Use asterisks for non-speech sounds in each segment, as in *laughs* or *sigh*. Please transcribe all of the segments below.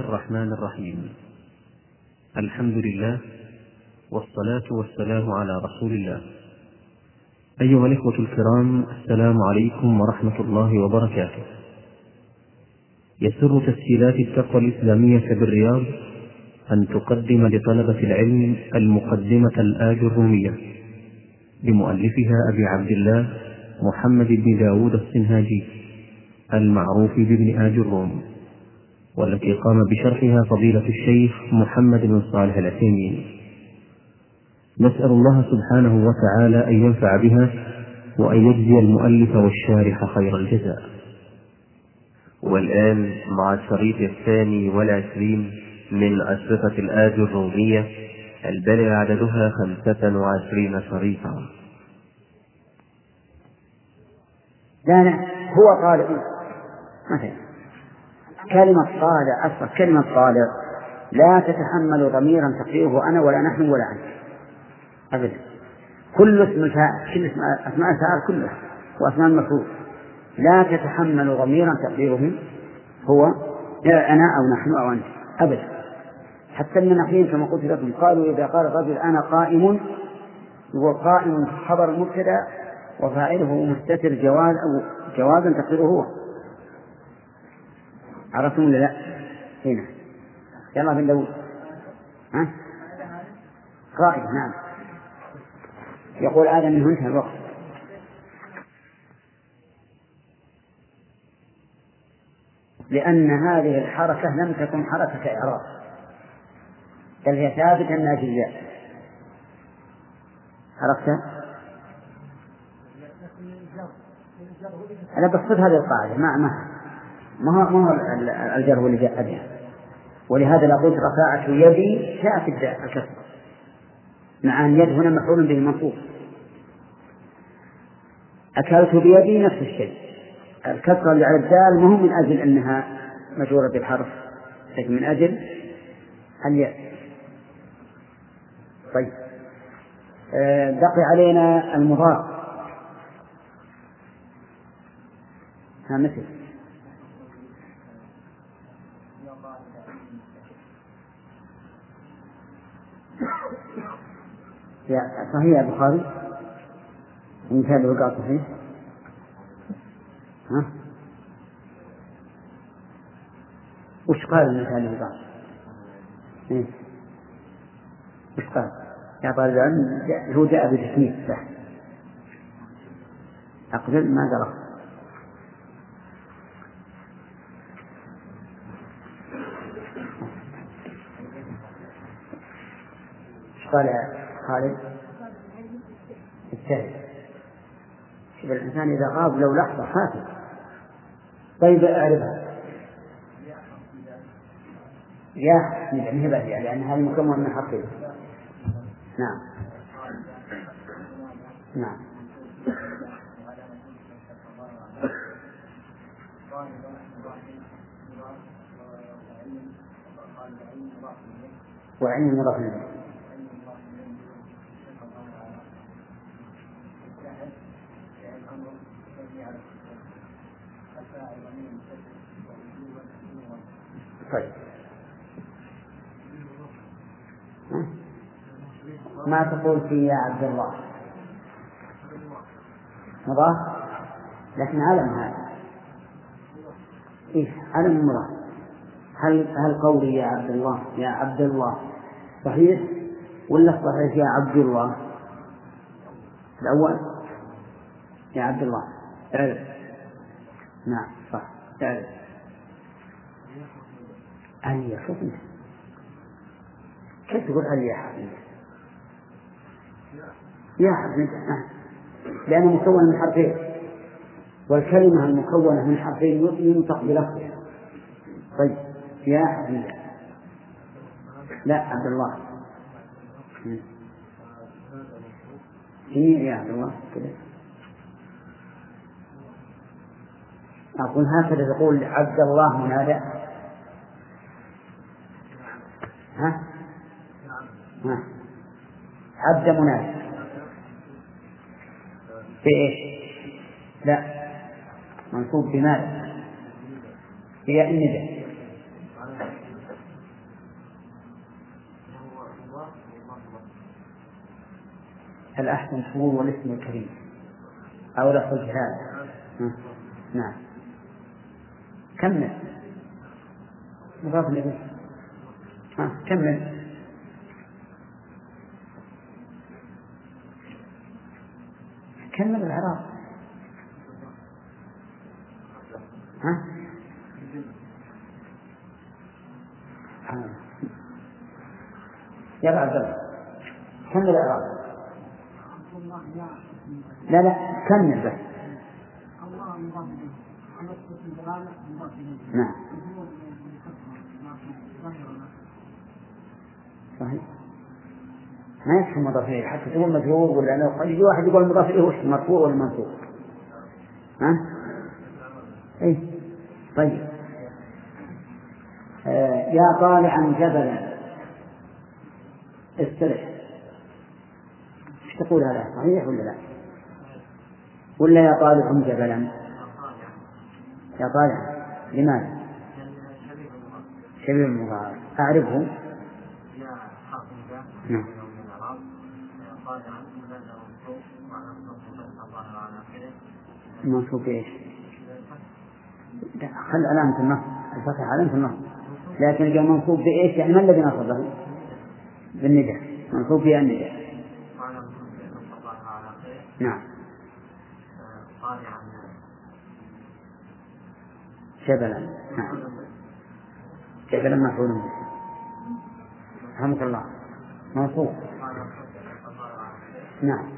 الرحمن الرحيم. الحمد لله والصلاة والسلام على رسول الله. أيها الإخوة الكرام السلام عليكم ورحمة الله وبركاته. يسر تسجيلات التقوى الإسلامية بالرياض أن تقدم لطلبة العلم المقدمة الآج الرومية لمؤلفها أبي عبد الله محمد بن داود السنهاجي المعروف بابن آج الروم. والتي قام بشرحها فضيلة الشيخ محمد بن صالح العثيمين. نسأل الله سبحانه وتعالى أن ينفع بها وأن يجزي المؤلف والشارح خير الجزاء. والآن مع الشريط الثاني والعشرين من أشرطة الآج الرومية البالغ عددها خمسة وعشرين شريطا. لا لا هو طالب مثلا كلمة طالع أصلا كلمة طالع لا تتحمل ضميرا تقديره أنا ولا نحن ولا أنت. أبدا. كل اسم الفاعل كل اسم أسماء الفاعل كلها وأسماء المفعول لا تتحمل ضميرا تقديره هو أنا أو نحن أو أنت. أبدا. حتى المناحين كما قلت لكم قالوا إذا قال الرجل أنا قائم هو قائم خبر المبتدأ وفاعله مستتر جواز أو جوازا تقديره هو. عرفتم ولا لا؟ هنا يلا بن داود ها؟ قائد نعم يقول آدم منه انتهى الوقت لأن هذه الحركة لم تكن حركة إعراب بل هي ثابتة من أجل عرفت؟ أنا بقصد هذه القاعدة ما ما ما هو ما هو الجر اللي جاء بها ولهذا لو قلت رفعت يدي جاءت الكسر مع أن يد هنا مفعول به منصوب. أكلت بيدي نفس الشيء. الكسرة اللي على الدال ما هو من أجل أنها مجرورة بالحرف لكن من أجل الياء طيب. آه، بقي علينا المضاف. ها مثل. صحيح يا البخاري مثال الوقاء صحيح. ها؟ وش قال المثال الوقاء إيه؟ وش قال؟ يا طالب العلم هو جاء بتسمية صح أقبل ما درى قال خالد؟ الشهد شوف الإنسان إذا غاب لو لحظة خافت. طيب أعرفها. يا يعني هي بديعة لأن هذه مكون من حرفين نعم. نعم. وعلم مضاف إليه طيب تقول في يا عبد الله. مضاف لكن علم هذا. إيه علم مضاف هل هل قولي يا عبد الله؟ يا عبد الله. صحيح؟ ولا صحيح يا عبد الله؟ الأول؟ يا عبد الله. اعرف نعم صح. اعرف علي شوف كيف تقول علي يا حبيبي؟ يا حبيبي لأنه مكون من حرفين. والكلمة المكونة من حرفين ينطق بلفظها. طيب. يا حبيبي لا عبد الله. يا عبد الله؟ كذا أقول هكذا تقول عبد الله منادى ها؟ ها؟ عبد منافق إيش؟ لا. منصوب بمال. في ياء الندى الأحسن هو والاسم الكريم؟ أو لفظ الجهاد نعم. كمل. مضاف إليه. آه، كمل. كمل العراق. ها؟ يا عبد الله كمل العراق؟ لا لا كمل بس نعم. صحيح. ما يكفي مضاف إليه حتى تقول مجرور ولا قد يجي واحد يقول مضاف إليه وش مرفوع ولا منصوب؟ ها؟ إيه. طيب. آه يا طالعا جبلا. استرح. إيش تقول هذا؟ صحيح ولا لا؟ ولا يا طالع جبلا؟ يا طالع. لماذا؟ شبيه المضارع أعرفه. نعم. منصوب إيش؟ خل علامة النصب. الفتح علامة النصب. لكن إذا منصوب بإيش؟ يعني ما الذي نصبه؟ بالندى منصوب بها الندى نعم. جبلا. نعم. جبلا مفعول. به رحمك الله. منصوب. نعم.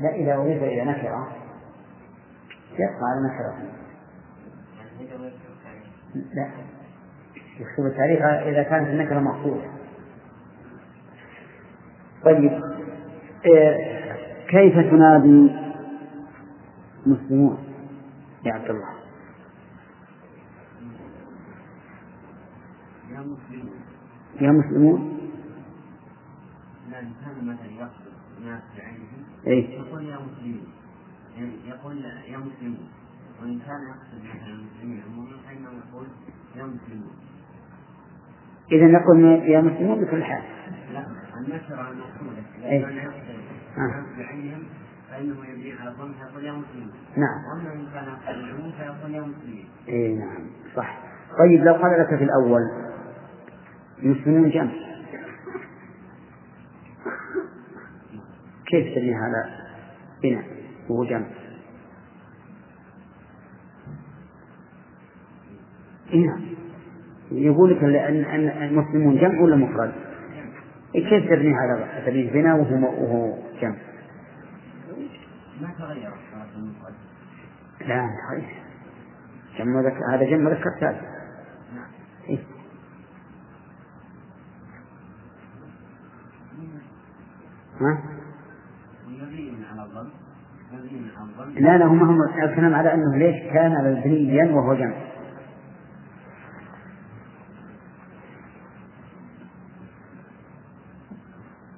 لا إذا أضيف إلى نكرة يبقى على نكرة. لا. يكتب التاريخ إذا كانت النكرة مقصودة. طيب إيه كيف تنادي مسلمون يا عبد الله؟ يا مسلمون. يا مسلمون؟ كان مثلا إيه؟ يقول يا مسلمين يعني يقول يا مسلمون وإن كان يقصد مثلا المسلمين عموما فإنه يقول يا مسلمون إذا نقول يا مسلمون بكل حال. لا النكرة المقصودة إيه. إذا كان يقصد آه. بعينهم فإنه يبني على الظن فيقول يا مسلمون نعم. وأما إن كان يقصد العموم فيقول يا مسلمين إيه نعم. صح. طيب لو قال لك في الأول مسلمون جمع. كيف تبني هذا بناء وهو جمع إيه نعم يقول لك أن المسلمون جمع ولا مفرد؟ إيه كيف تبني هذا تبني بناء وهو وهو جمع؟ ما تغير المفرد لا صحيح جمع ذكر هذا جمع ذكر ثالث إيه؟ ها؟ مبني على الظن مبني على الظن لا لا هم هم الكلام على أنه ليش كان مبنيا وهو جمع.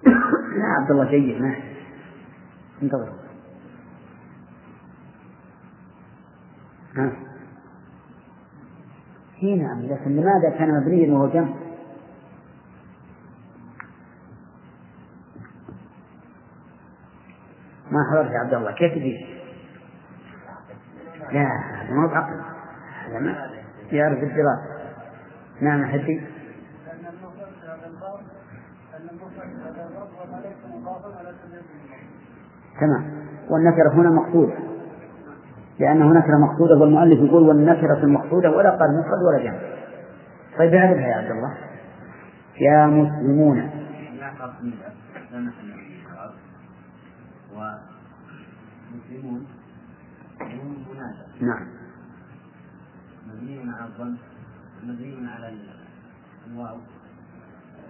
*coughs* لا عبد الله جيد ما انتظر. ها. نعم لكن لماذا كان مبنيا وهو جمع؟ حضرت يا عبد الله كيف تجيب؟ لا هذا ما هو بعقل. هذا ما يعرف الدراسة نعم حدي تمام. والنكرة هنا مقصودة. لأنه نكرة مقصودة والمؤلف يقول والنكرة المقصودة ولا قال مفرد ولا جمع. طيب اعرفها يا عبد الله. يا مسلمون لا فرق من لا محل له من الإعراب. ومسلمون هم منادى نعم. مبني على الظن مبني على ال- الواو.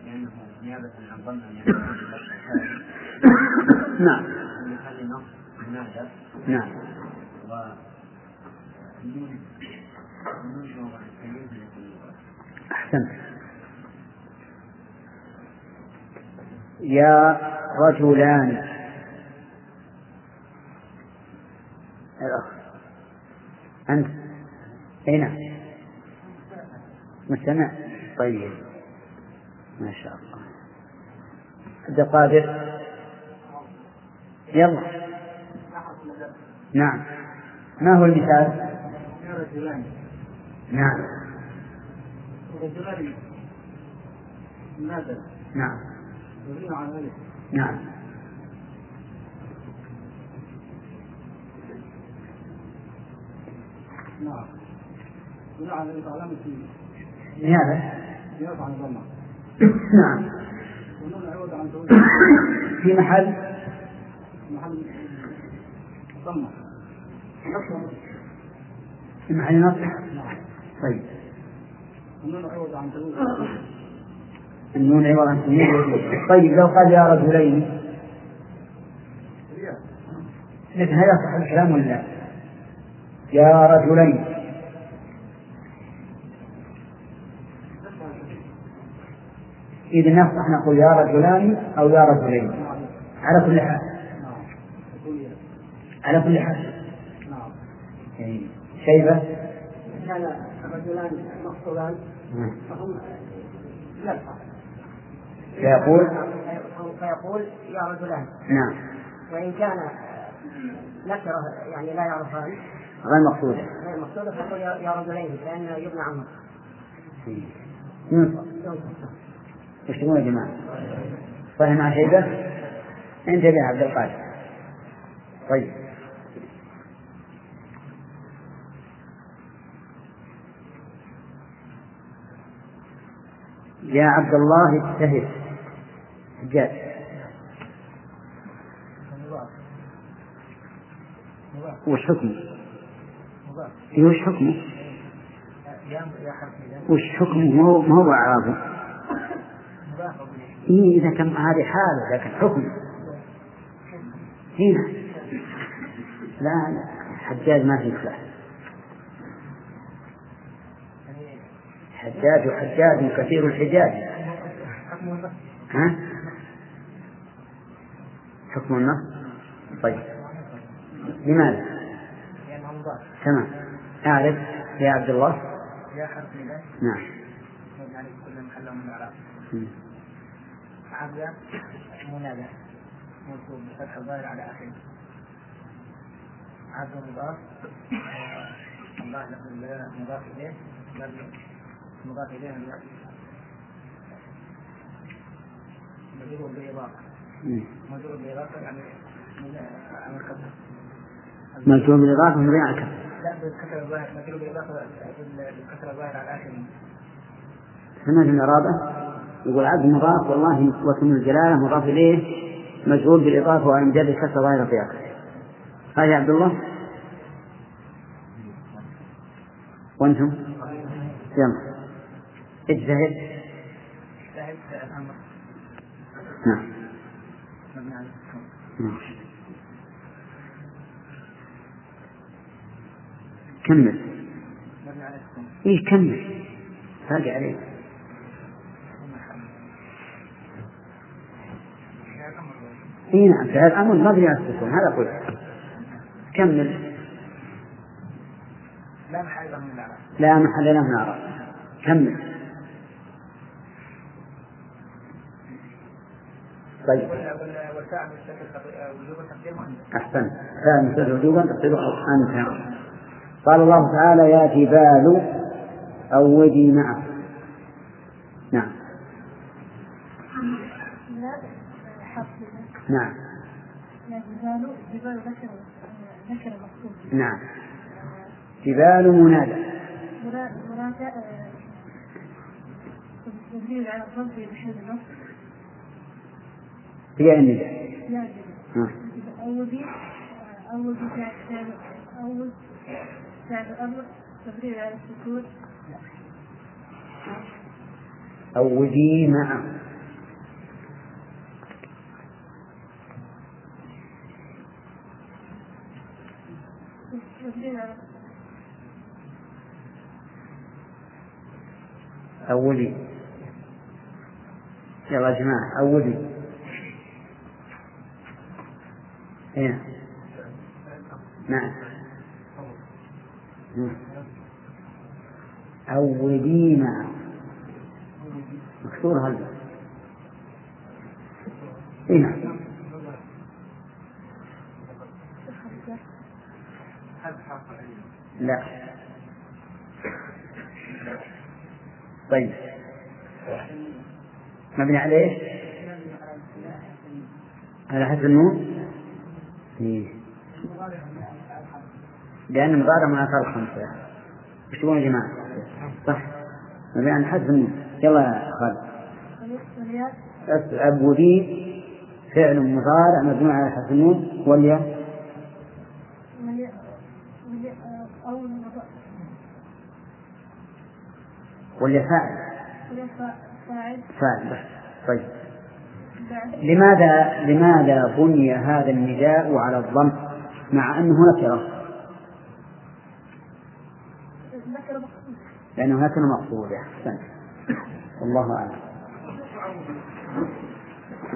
لأنه نيابة عن ظن نعم. محل نص منادى نعم. و أحسنت. يا رجلان. الأخ. أنت. أي نعم مستمع؟ طيب. ما شاء الله. عبد القادر؟ يلا. نعم. ما هو المثال؟ نعم. رجلان منادى نعم. نعم. نعم. يدل على علامة لماذا؟ زيادة عن ظنه نعم. ونون عوض عن في محل؟ محل في محل نصب نعم. طيب. ونون عوض عن زوج النون عوض عن تنوين. طيب لو قال يا رجلين. لكن هل يصح الكلام ولا لا؟ يا رجلين. إذا نصح نقول يا رجلان أو يا رجلين. على كل حال. نعم على كل حال. نعم إيه. شيبة. كان الرجلان مقصودان. فهم. لا فيقول؟ فيقول يا رجلان. نعم. وإن كان نكرة يعني لا يعرفان غير مقصودة غير مقصودة فيقول يا رجلين لأنه يبنى عنه. ينصب وش تقول يا جماعة؟ مع شيبة؟ انتبه يا عبد القادر. طيب. يا عبد الله اجتهد. حجاج وش حكمه؟ إيه وش حكمه؟ وش حكمه؟ ما هو ما هو إعرابه؟ إيه إذا كان هذه حالة لكن حكم هنا لا لا حجاج ما في إصلاح حجاج وحجاج كثير الحجاج ها؟ حكم النص طيب لماذا؟ تمام أعرف يا عبد الله يا حرف نداء نعم مبني عليه كل محل من الإعراب مم. عبد منادى منصوب بفتح الظاهر على آخره عبد مضاف الله مضاف إليه مضاف إليه مجرور بالإضافة. مجرور بالإضافة يعني مجرور بالإضافة مبني على الكسر لا بالكسر الظاهر مجرور بالإضافة بالكسر الظاهر على آخره سمعت الإرادة يقول عبد مضاف والله واسم الجلالة مضاف إليه مجهول بالإضافة وعن جر كسر ظاهرة في آخره هذا يا عبد الله؟ وأنتم؟ يلا. اجتهد. الأمر. نعم. نعم. كمل. إيه كمل. باقي عليك. اي نعم فعل الأمر مبني على السكون هذا قلت كمل. لا محل له من الإعراب لا محل له من اعراب كمل. طيب. والفاعل مستتر وجوب تقديم أنت أحسنت. فعل مستتر وجوبا تقديره انت قال الله تعالى يا جبال اوبي معه نعم. نعم. لا جبال جبال ذكر مقصود نعم. جبال منادى. تدريب على بحل النص هي النداء أول أول عودي معه. أولي يلا يا جماعة أولي إيه. نعم. أولينا مكسور هذا هنا لا طيب مبني على إيش؟ على حذف النون؟ إيه. لأن المضارع مع أثار الخمسة إيش تقولون يا جماعة؟ صح. مبني على حذف يلا يا خالد عبودي فعل مضارع مبني على حذف النون. والياء؟ والياء فاعل. فاعل طيب. لماذا لماذا بني هذا النداء على الضم مع انه نكره؟ لأنه نكره مقصوده احسنت والله أعلم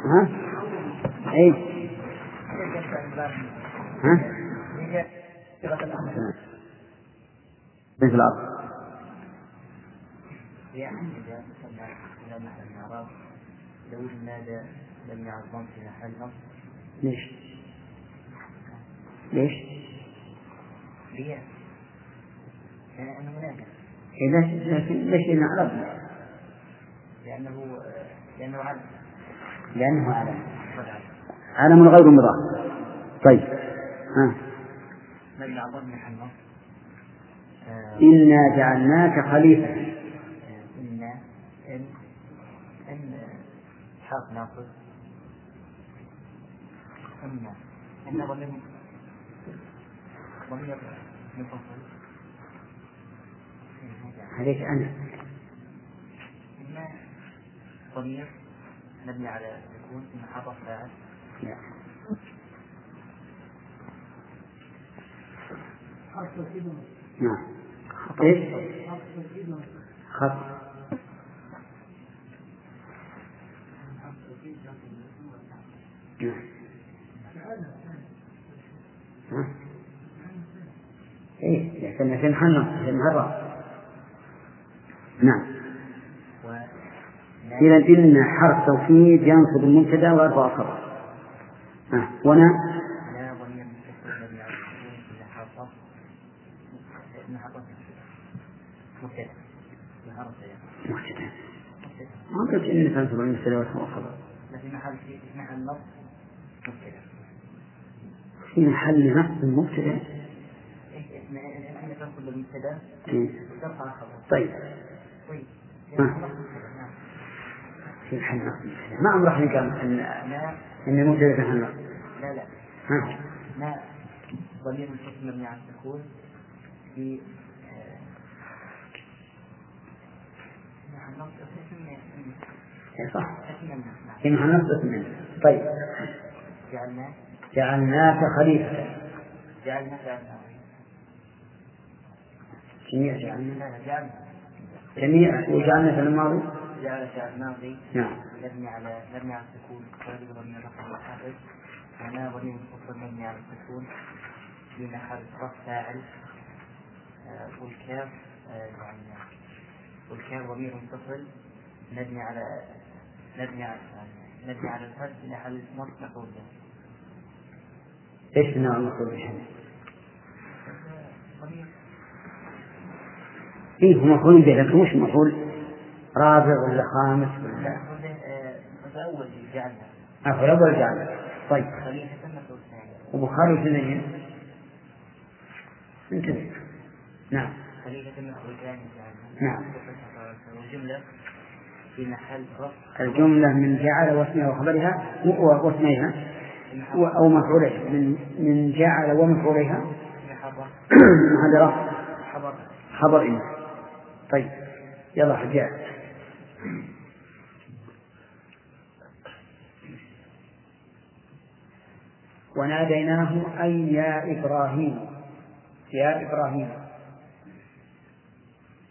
ها؟ اي ها؟ مثل الأرض لو النادى لم يعظم في محل نصب ليش؟ ليش؟ رياء لأنه منادى ليش لكن ليش لأنه؟ لأنه لأنه علم لأنه علم علم غير مضاف طيب. ها. يعظم محل نصب إنا جعلناك خليفة. إن إن إن حرف ناقص. إن إن ضمير ضمير منفصل عليك أنا. إن ضمير مبني على السكون إن حرف فاعل لا. نعم. إيش؟ خط. نعم. ها؟ إيه لكن عشان حنة عشان مرة نعم. إذا إن حرف توكيد ينصب المبتدأ ويرفع الخبر ونا حرف إن حرف مبتدأ. مبتدأ ما قلت إن تنصب المبتدأ ويرفع الخبر في محل في محل نصب مبتدأ في محل نصب المبتدأ إن تنصب المبتدأ. إيه. ترفع الخبر طيب. طيب. نعم المبتدأ ما عمره حين قال إن لا. إن المبتدأ في نصب لا لا. ها ما ضمير منفصل مبني على السكون في آه، إيه صح. نعم. في محل نصب اسم منه. طيب. جعلنا. جعلناك خليفة. جعلنا جعلنا؟ جميع جعلنا جعلنا. جميع وجعلنا في الماضي؟ جعل فعل ماضي نعم. مبني على مبني على السكون. غير ضمير معناه ضمير مبني على السكون. في محل رفع فاعل. آه، والكاف آه، يعني والكاف ضمير متصل مبني على مبني على مبني على الفتح في محل مفعول به إيش النوع المقصود به؟ ضمير إيه هو مفعول به لكن مش مفعول رابع ولا خامس ولا آه، مفعول جعلنا عفوا الأول جعل. طيب. وبخاري وثنين انتبه. نعم. جعلنا نعم. والجملة في محل رفع. الجملة من جعل واسمها وخبرها واسميها في أو مفعوليها من من جعل ومفعوليها في محل *clears throat* رفع. خبر خبر إن طيب يلا حجاج وناديناه أي يا إبراهيم. يا إبراهيم.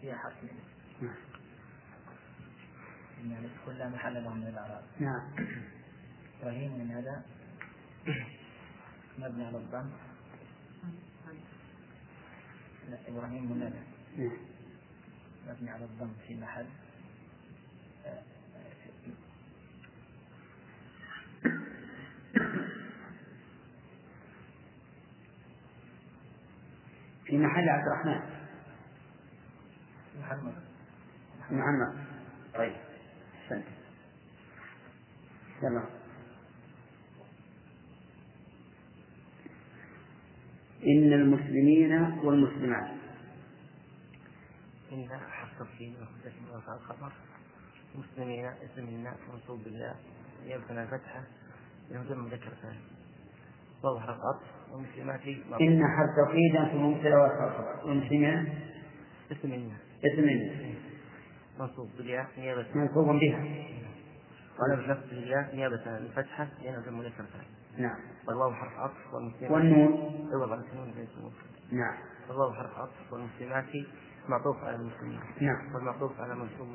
فيها حرف تقول لا محل له من الإعراب نعم. إبراهيم من هذا؟ مبني على الضم. لا إبراهيم من هذا. نعم. مبني على الضم في محل. في محل عبد الرحمن. محمد. محمد. طيب. أحسنت يلا. إن المسلمين والمسلمات. إن حق الدين وحدة ورفع الخبر. مسلمين اسم الناس منصوب بالله يبنى فتحة يهدم مذكر ثاني وظهر العطف ومسلمات إن حرف توحيد في مبتدأ والخبر والمسلمين اسم الناس اسم الناس منصوب بالياء نيابة منصوب بها. وأنا بنفس الياء نيابة عن الفتحة يهدم مذكر ثاني نعم. والواو حرف عطف والمسلمات. والنون. عوض عن النون زي السموم نعم. والواو حرف عطف والمسلمات معطوف على المسلمين. نعم. والمعطوف على منصوب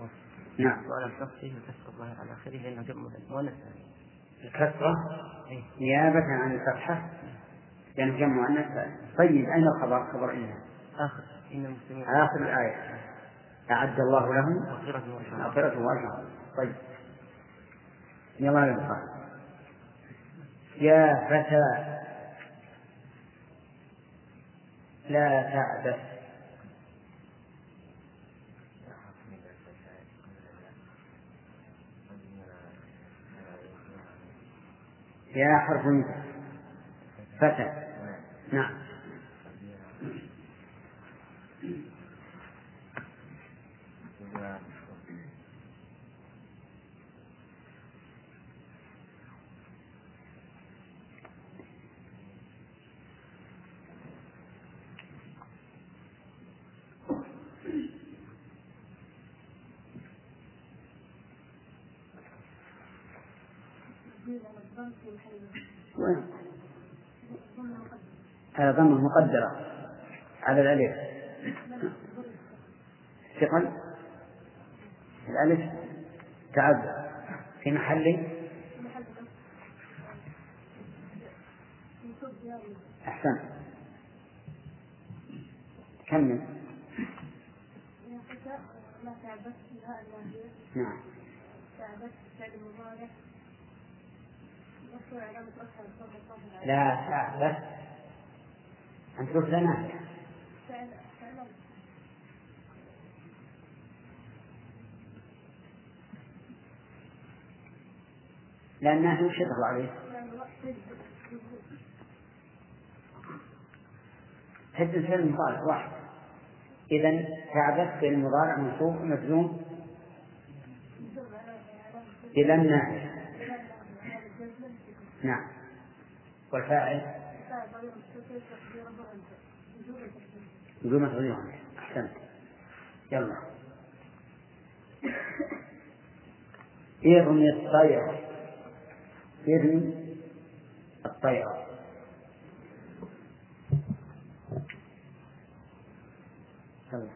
نعم. وعلى نفسه وكسر الظاهر على آخره لأنه جمع مؤنث الكسرة إيه. نيابة عن الفتحة. يعني جمع مؤنث طيب أين الخبر؟ خبر إنها آخر. إن المسلمين آخر الآية. أعد الله لهم مغفرة وأجر مغفرة وأجرا طيب. يلا نبقى يا فتى لا تعبث. يا حرف فتى. نعم. وين؟ على ضمة مقدرة على الألف. ثقل الألف. تعذر. في محل؟ أحسن. كمل. نعم. تعبت فعل مضارع لا تعبث أنت قلت لنا. فعل فعل لأنها وش يدخل عليه؟ حد الفعل المضارع واحد. إذا تعبث في المضارع منصوب مجزوم إلى الناحية نعم. والفاعل؟ بدون تغيير أحسنت. يلا. ارمي الطير؟ ارمي الطير؟ يلا.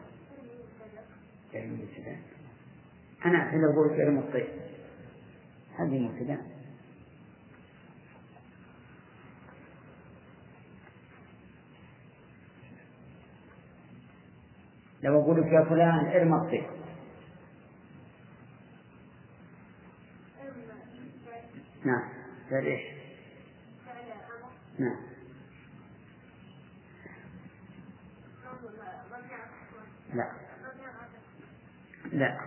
ارمي الابتداء أنا أعتبر أقول ارمي الطير. هذه مبتدأ لو أقول لك يا فلان ارمى الطير نعم. قال إيش؟ نعم. لا. لا.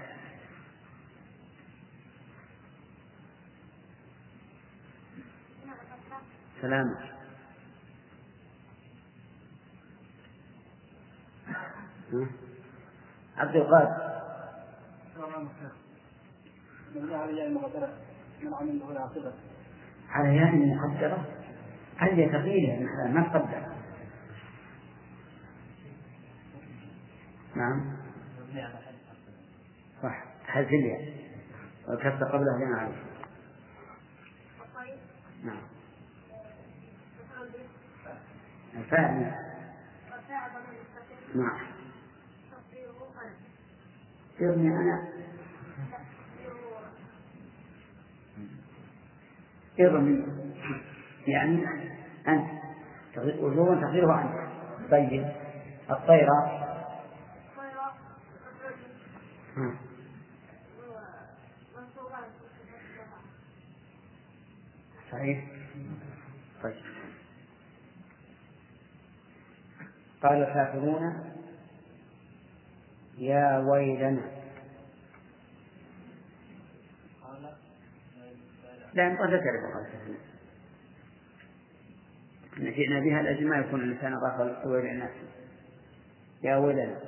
سلامة ها؟ عبد القادر. على ياء مقدرة هل تقيلة ما تقدر. نعم. صح. الياء والكسر قبله لنا عليه نعم. الفاعل. نعم. يرمي أنا ارمي يعني أنت وجوبا تقديره أنت. طيب. الطيرة صحيح طيب. طيب. قال الكافرون يا ويلنا. لا أنت لا تعرف قال الكافرون إن جئنا بها لأجل ما يكون الإنسان الويل إلى نفسه. يا ويلنا.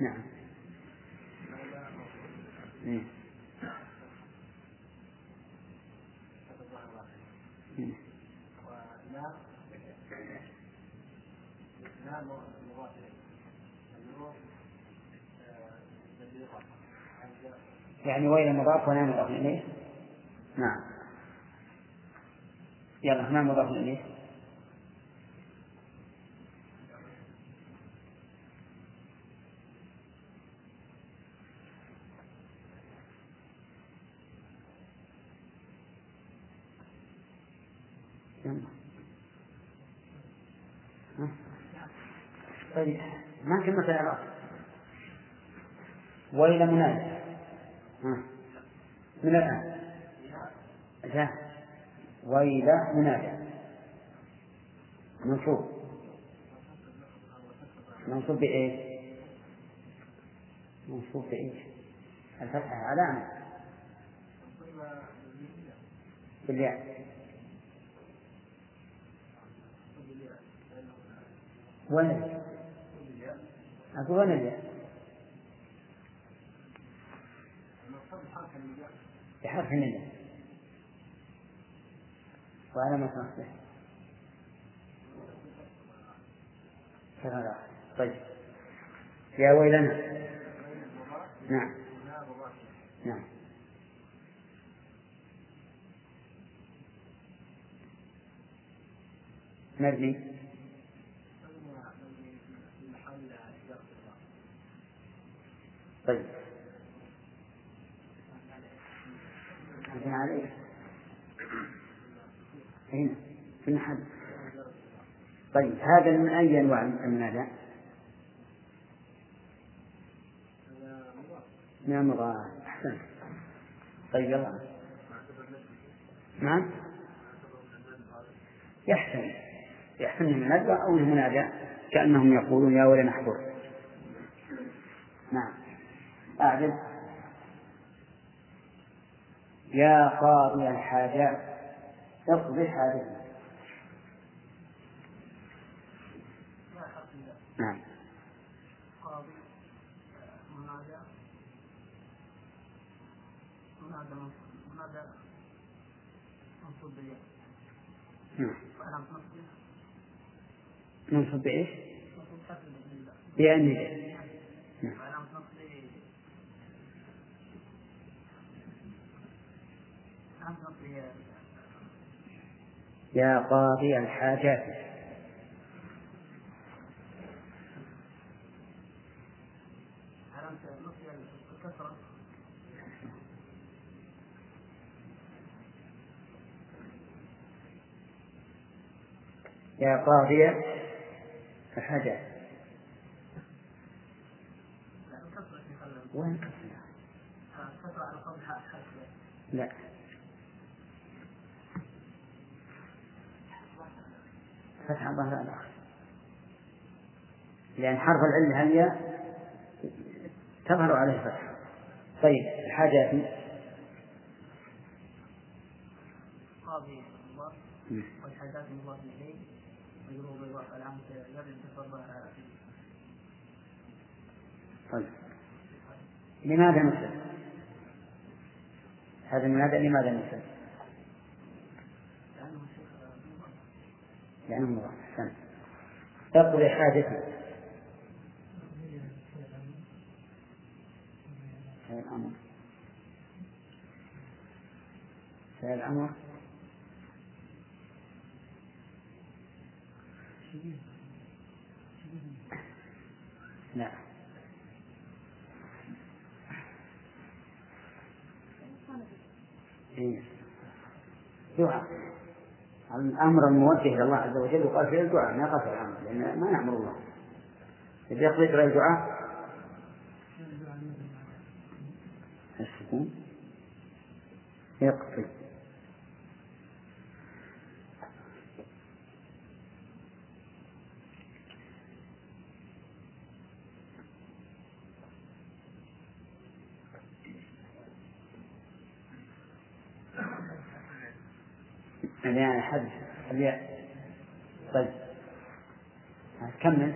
نعم. يعني ويل مضاف ونام مضاف إليه نعم يلا نام مضاف إليه يلا. ها؟ طيب. ما كلمة الإعراب ويل منادى. من الآن. جاء. ويل منادى منصوب منصوب بإيش؟ منصوب بإيش؟ الفتحة. علامة بالياء. وين؟ أقول وين الياء؟ بحرف الندى وعلامة نصبه شغل طيب. يا ويلنا. نعم. نعم. مبني طيب. عليه هنا في المحل. طيب هذا من أي أنواع المنادى؟ من المضاعف. أحسن. طيب يلا. نعم. يحسن. يحسن المنادى أو المنادى كأنهم يقولون يا ولي نحضر نعم. أعدل يا قاضي الحاجات اقضي حاجتنا نعم. قاضي منادى منادى منادى منصوب بالياء نعم. منصب بإيش؟ منصوب كسر بالله بأن نعم وعلامة نصبه علامة نصبه يا قاضي الحاجات. يا قاضي الحاجات. وين حرف لا. فتح ظهر الآخر. لأن حرف العلة الياء تظهر عليه فتح طيب الحاجات قاضي. والحاجات إليه. على آخره طيب. لماذا نسلم؟ هذا المنادى لماذا نسلم؟ لأنه شيخ مضاف لأنه مضاف أحسنت اقضي حاجتي فعل الأمر. فعل الأمر. لا. إيه. الأمر الموجه إلى الله عز وجل يقال فيه الدعاء ما قصر الأمر لأن ما نأمر الله. إذا يقضي غير الدعاء؟ السكون. يقضي. يعني حد الياء طيب. كمل.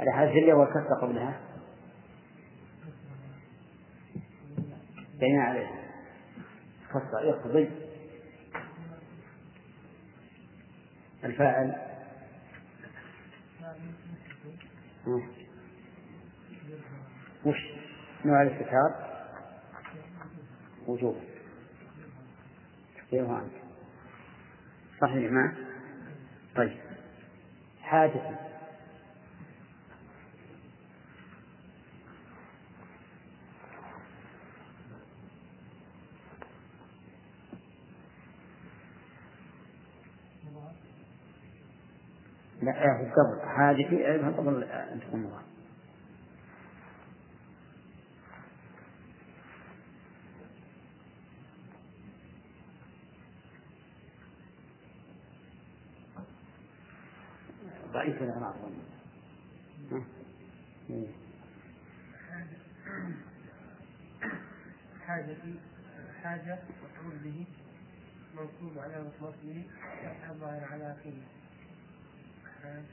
هذا حذف الياء والكسر قبلها. بين عليه. كسر يقضي الفاعل. وش؟ نوع الاستتار. وجوب تقديره أنت صحيح ما؟ طيب. حادث لا قبل حادثي قبل أن تكون مضاف ضعيف الإعراب حاجتي حاجة مفعول به منصوب على نصبه الظاهر على آخره حاجة.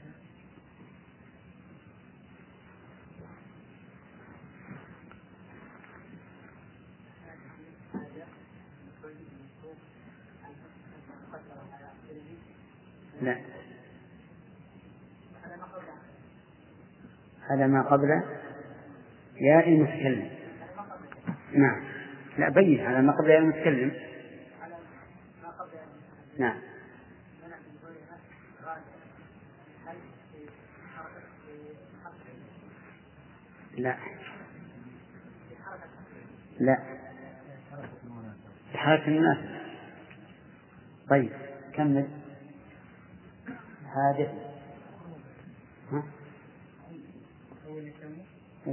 لا. هذا ما قبل ياء المتكلم. نعم. لا بين. هذا ما قبل ياء المتكلم. نعم. لا. لا. حركة المناسبة طيب كمل. حادث ها؟ أوف. ها كيف؟ كمل وهو مضاف إلا لم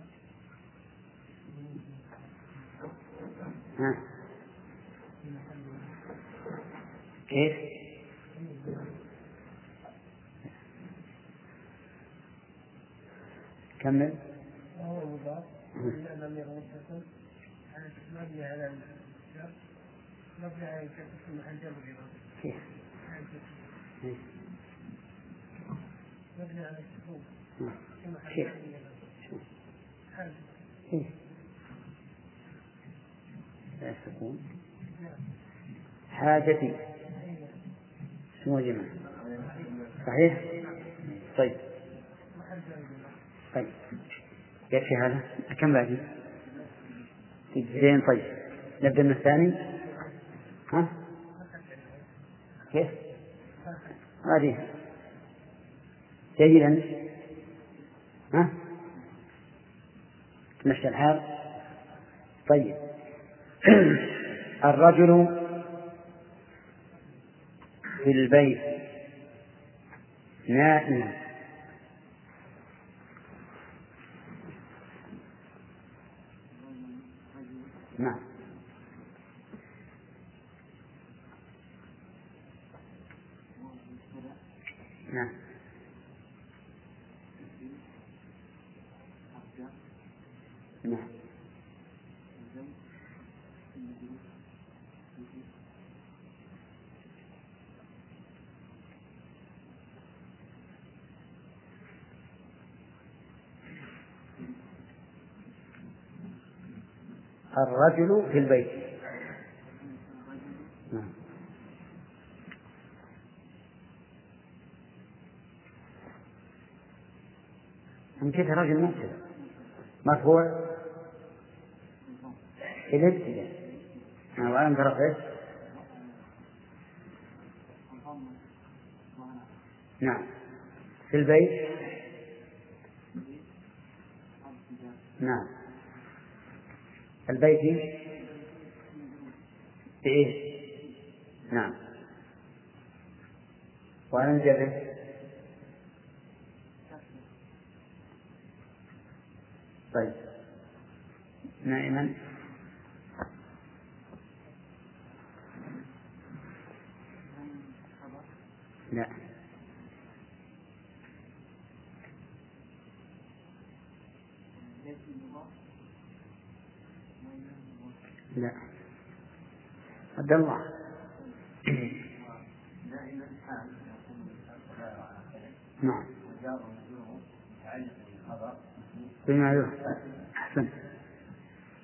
يكن متصل مبني على الجر مبني على الجر في جر بالإضافة كيف؟ مبني على السكون في محل كيف؟ جر بالإضافة حاجة كيف؟ لا سكون حاجتي اسمه جمع صحيح؟ طيب طيب يكفي هذا كم باقي؟ زين طيب نبدأ من الثاني ها؟ كيف؟ هذه جيدا ها؟ تمشي الحال طيب *coughs* الرجل في البيت نائم. نعم. نعم. نعم الرجل في البيت. نعم. نسيت الرجل مبتدأ مرفوع الابتداء. نعم وعلم رفعه نعم. في البيت؟ نعم. البيت بإيش؟ نعم. وعن الجبل طيب. نائما. لا. عبد الله. نعم. بما أحسن.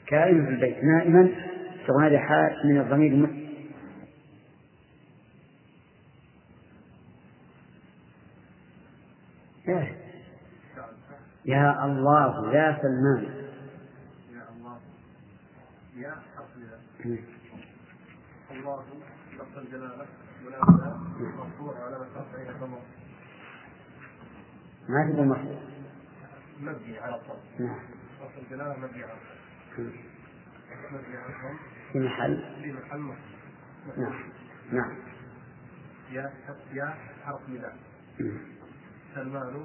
كائن في البيت. نائما هذه حال من الضمير المسلم يا الله يا سلمان. يا الله. يا حرف الله لفظ الجلالة مناسبة مرفوع على رفعه الضمير ما تقول مرفوع مبني على الضم نعم. لفظ الجلالة مبني على الضم مبني على الضم في محل؟ في محل مصر نعم. نعم. يا يا حرف نداء. سلمان.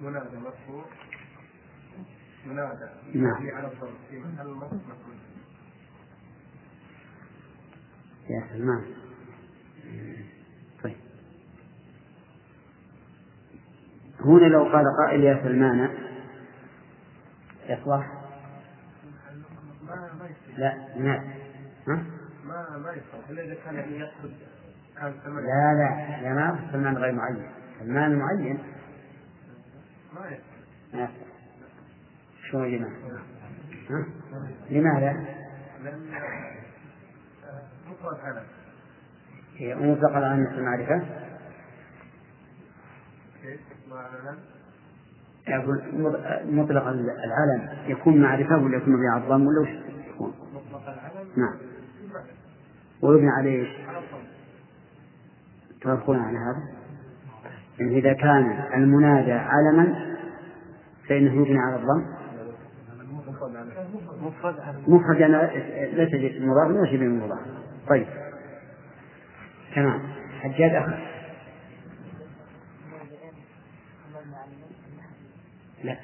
منادى مرفوع منادى نعم. مبني على الضم في محل مصر مفعول يا سلمان طيب. هنا لو قال قائل يا سلمان يصلح لا ها؟ ما ما يصلح اذا كان يقصد كان لا لا لا ما سلمان غير معين. سلمان معين ما يصلح شو يا جماعة ها؟ لماذا؟ علم هي مطلق على أن المعرفة كيف وعلم يقول مطلق العلم يكون معرفة ولا يكون مبني على الضم ولا وش؟ يكون؟ مطلق العلم نعم. ويبنى عليه الضم توافقون على هذا؟ يعني إذا كان المنادى علما فإنه يبنى على الضم. مفرد يعني ليس بالمضاف ولا شيء بالمضاف طيب. تمام. حجاج أخ لا.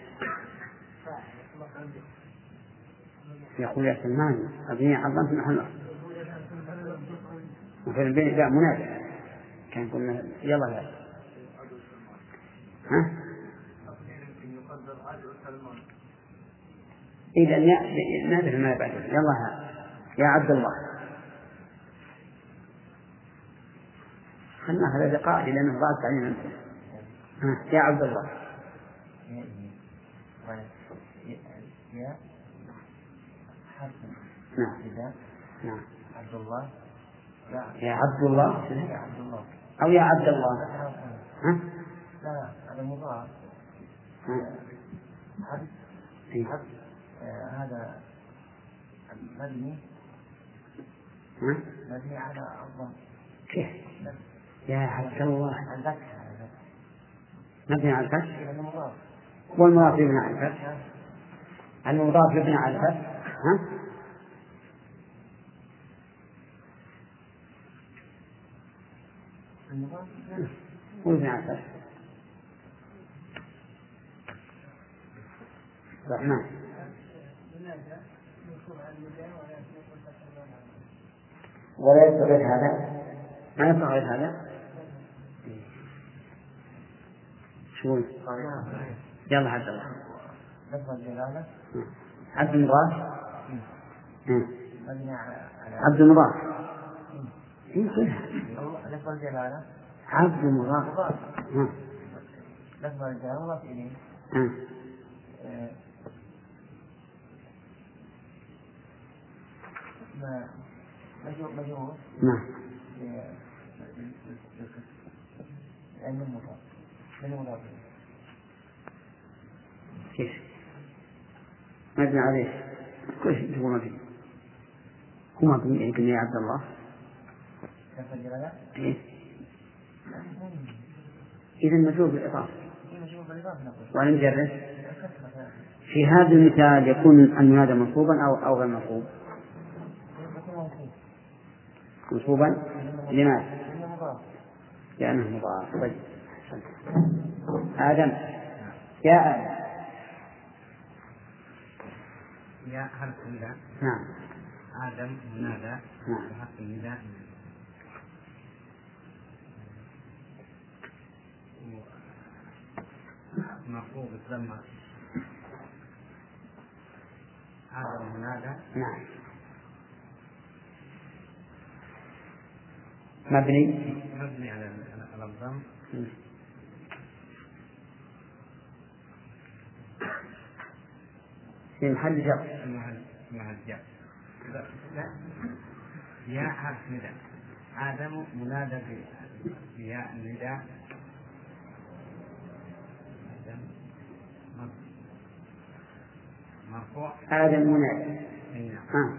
يقول يا سلمان أبني عظمت محل وفي البيت لا منادى كان قلنا يلا لا ها؟ إذا نعرف ما بعده يلا ها. يا عبد الله. خلنا هذا ضاعت علينا أنت ها يا عبد الله. يا نعم. نعم. عبد الله. يا عبد الله. يا عبد الله. أو يا عبد الله. ها؟ لا. هذا مضاف؟ حرف إيه. آه، هذا مبني؟ مبني على الضم كيف؟ يا عبد الله. مبني على الفتح؟ والمضاف يبنى على الفتح. المضاف يبنى على الفتح؟ ها؟ المضاف ويبنى على الفتح. الرحمن ولا يستغرق هذا ما يستغرق هذا شو يلا عبد الله لفظ الجلالة عبد المضاف عبد المضاف إيه لفظ الجلالة عبد المضاف. لفظ الجلالة مضاف إليه. آه، مجرور نعم لأنه مضاف لأنه مضاف كيف؟ مبني عليه كل شيء تقول مبني هو مبني يا عبد الله. إيه. إذا مجرور بالإضافة كسرة هذا. في هذا المثال يكون المنادى منصوبا أو أو غير منصوب. منصوبا لماذا؟ لأنه مضاف. طيب. آدم. يا آدم. يا حرف النداء نعم. آدم منادى نعم. بحرف النداء مرفوع بالضمة آدم منادى. نعم. مبني؟ مبني على على الضم. في محل جر. لا لا. يا حرف نداء. آدم منادى بياء النداء آدم مر- مرفوع. آدم منادى. نعم.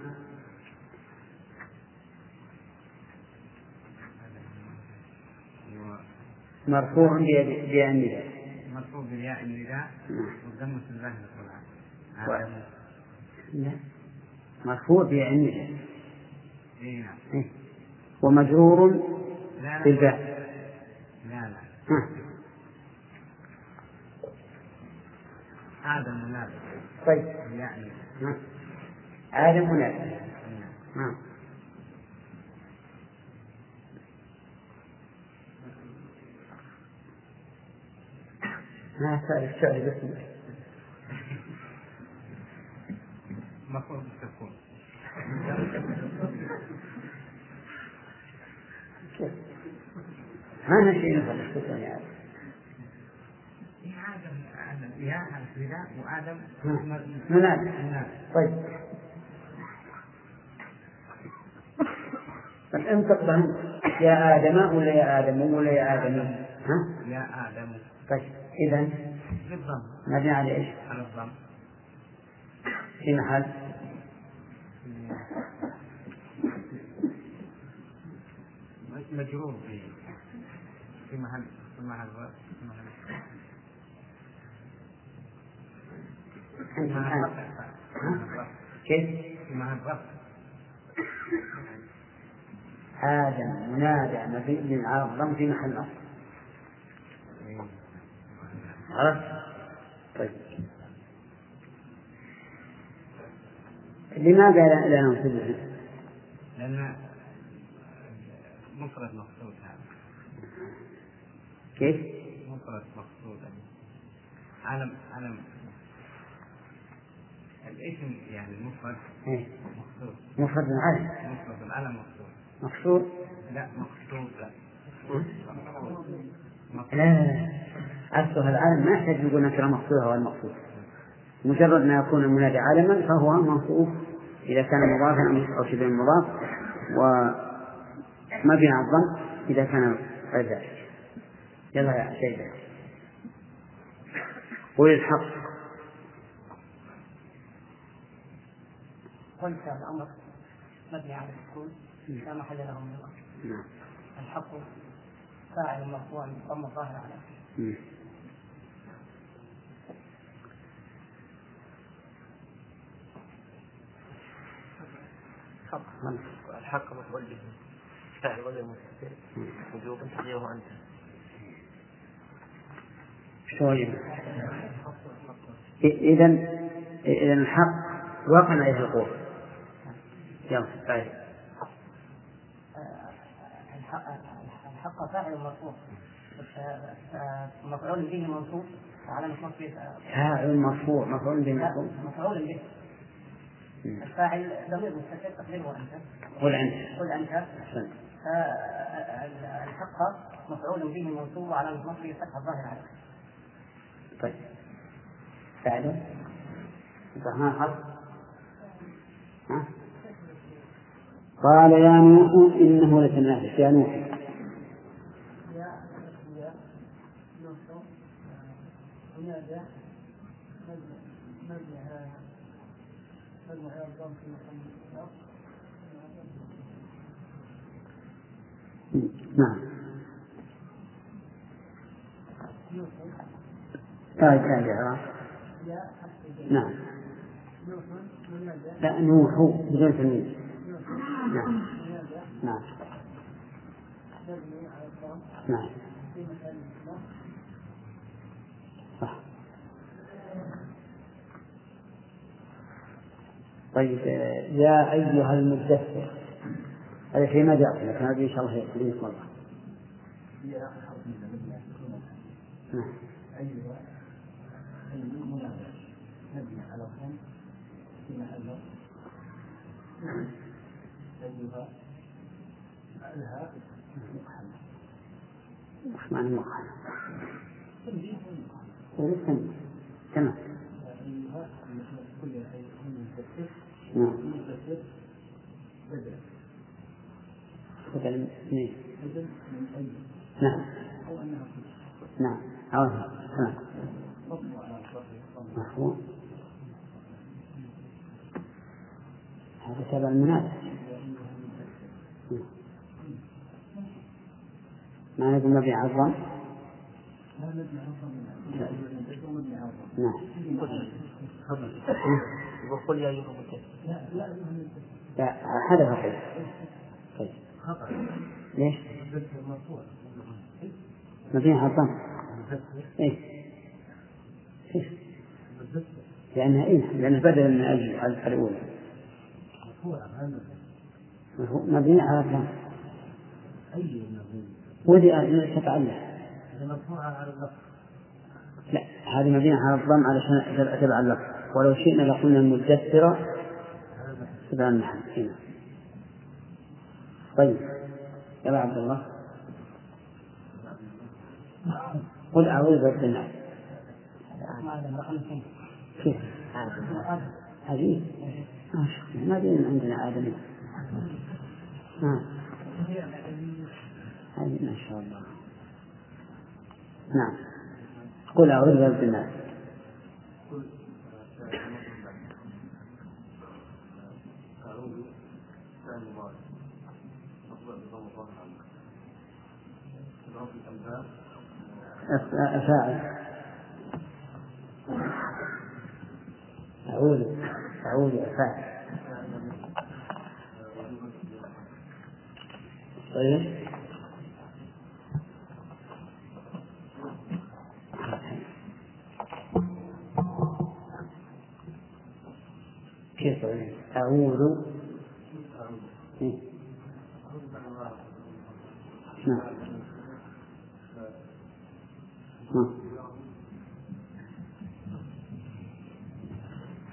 مرفوع بيد النداء. مرفوع بياء النداء. نعم. والضمة الظاهرة طبعا و- آدم لا. مرفوع أي نعم إيه. ومجرور لا لا. بالباء. لا آدم منادى طيب. ها. آدم أي نعم. ما تعرف تعرف اسمه مرفوع بالسكون ما نشي السكون يعني يا آدم آدم يا نداء وآدم. ها. منادى منادى طيب. طيب انطق بهم يا آدم ولا يا آدم ولا يا آدم؟ ها؟ يا آدم. طيب. إذا بالضم مبني على إيش؟ على الضم. في محل مجرور في في محل في محل في محل رفع. رفع. كيف؟ في محل رفع آدم منادى مبني على الضم في محل إيه. عرفت؟ طيب لماذا لا لا ننصبه؟ لأن مفرد مقصود هذا. كيف؟ مفرد مقصود. علم علم الاسم يعني المفرد إيه. مقصود. مفرد من علم مفرد العلم مقصود. مقصور لا مقصود لا. مقصود. لا. أصلها العالم ما يحتاج نقول نكرة مقصودة أو المقصود. مجرد ما يكون المنادى علما فهو منصوب إذا كان مضافا أو شبه مضاف ومبني على الضم إذا كان غير ذلك يلا يا سيدة قول الحق. قلت الأمر مبني على السكون. لا محل له من الأصل نعم. الحق فاعل مرفوع ضم الظاهر على حق الحق مفعول به. فاعل غير مستتر وجوبا تقديره أنت. إذا إذا الحق وقع عليه القول يلا. طيب. الحق الحق فاعل مرفوع. مفعول به منصوب علامة نصبه فاعل مرفوع مفعول به مرفوع مفعول به. الفاعل ضمير مستتر تقديره أنت. قل أنت. قل أنت. أحسنت. الحق مفعول به منصوب وعلامة نصبه فتح الظاهر عليه. طيب. فاعل. الرحمن حرف. ها؟ قال يا نوح إنه لتنافس. يا نوح منادى مبني على مبني على الضم في محل نعم طيب كان الإعراب نعم لا بدون تنوين نعم. نعم. نعم. صح. طيب يا أيها المدثر هذا شيء ما جاء لكن هذه إن شاء الله يكون مرة. نعم أيها المنادى مبني على الضم في محل أيها الهاء مقحمة وش معنى؟ تمام تمام كل شيء من مدثر نعم. بدل من بدل من أي نعم. أو أنها نعم عوضها تمام مطبوع على الصفر مفهوم هذا تبع المنادى ما نقول مبني على الضم نعم. يقول يا أيها لا لا هذا هو طيب. ليش؟ مبني الضم مدثر إيه. لأنها إيه؟ لأنها بدل من الأولى. مبني على الضم أي مبني؟ ودي أن تتعلم هذا مرفوعة على اللفظ لا هذه مبنية على الضم علشان تبع اللفظ ولو شئنا لقلنا المدثرة تبع المحل. هنا طيب. يا عبد الله. قل أعوذ برب الناس. كيف؟ عجيب ما شفنا ما دين عندنا آدمي نعم هذه ما شاء الله. نعم. قل أعوذ برب الناس. أفاعل. أعوذ. أعوذ أفاعل طيب كيف طيب؟ أعوذ إيه؟ نعم نعم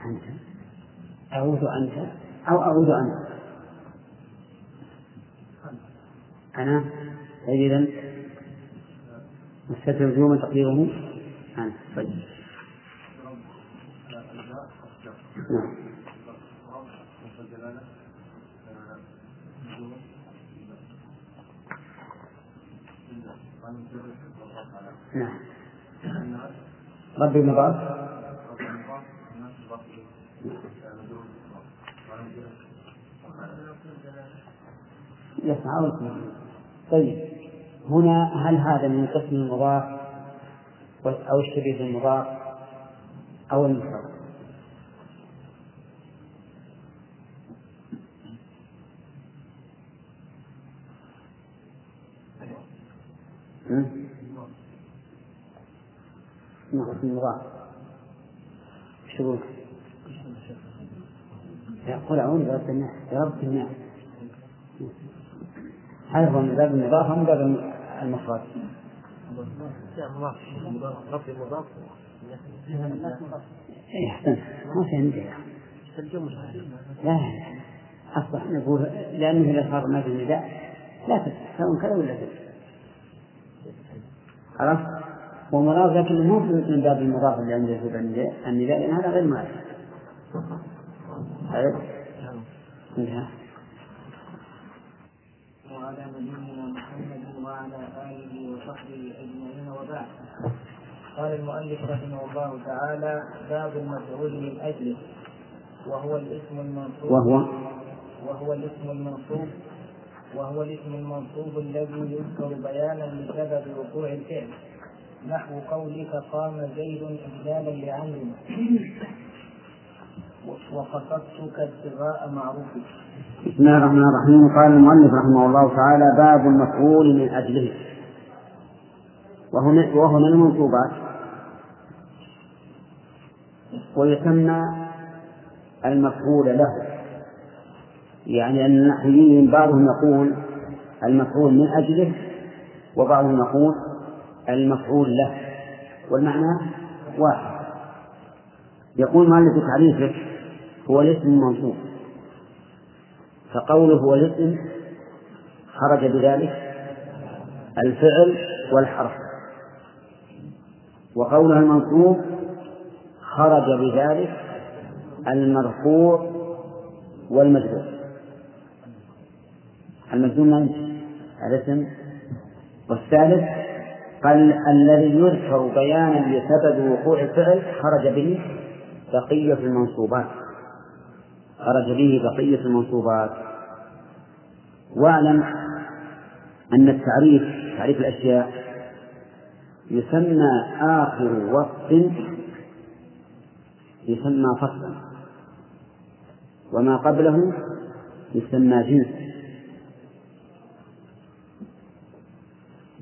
أنت أعوذ أنت أو أعوذ أنت أنا؟ طيب إذا مستتر وجوما تقديره. أنا. طيب. نعم. نعم. ربي مضاف يسعى طيب هنا هل هذا من قسم المضاف أو الشبيه بالمضاف أو المفرد؟ من قسم المضاف؟ شبوه يقول أعوذ برب الناس برب الناس. هذا هو من باب المضاف ومن باب المفرد إيه لا أصبح نقول لأنه إذا صار ما في النداء لا تفتح سواء كذا ولا كذا عرفت؟ ومضاف لكنه مو من باب المضاف اللي عنده في النداء لأن هذا غير معرفة عرفت؟ انتهى وعلى نبينا محمد وعلى آله وصحبه أجمعين وبعد. قال المؤلف رحمه الله تعالى باب المفعول من أجله. وهو الاسم المنصوب. وهو؟ وهو الاسم المنصوب. وهو الاسم المنصوب الذي يذكر بيانا لسبب وقوع الفعل. نحو قولك قام زيد إجلالا لعمرو. وقصدتك ابتغاء معروفك. بسم الله الرحمن الرحيم. قال المؤلف رحمه الله تعالى باب المفعول من أجله. وهو وهو من المنصوبات ويسمى المفعول له. يعني أن النحويين بعضهم يقول المفعول من أجله وبعضهم يقول المفعول له. والمعنى واحد. يقول مالك تعريفه هو الاسم المنصوب. فقوله هو الاسم خرج بذلك الفعل والحرف. وقولها المنصوب خرج بذلك المرفوع والمجرور. المجنون من الاسم والثالث قال الذي يذكر بيانا لسبب وقوع الفعل خرج به بقية المنصوبات. خرج به بقية المنصوبات واعلم أن التعريف تعريف الأشياء يسمى آخر وصف يسمى فصلا وما قبله يسمى جنس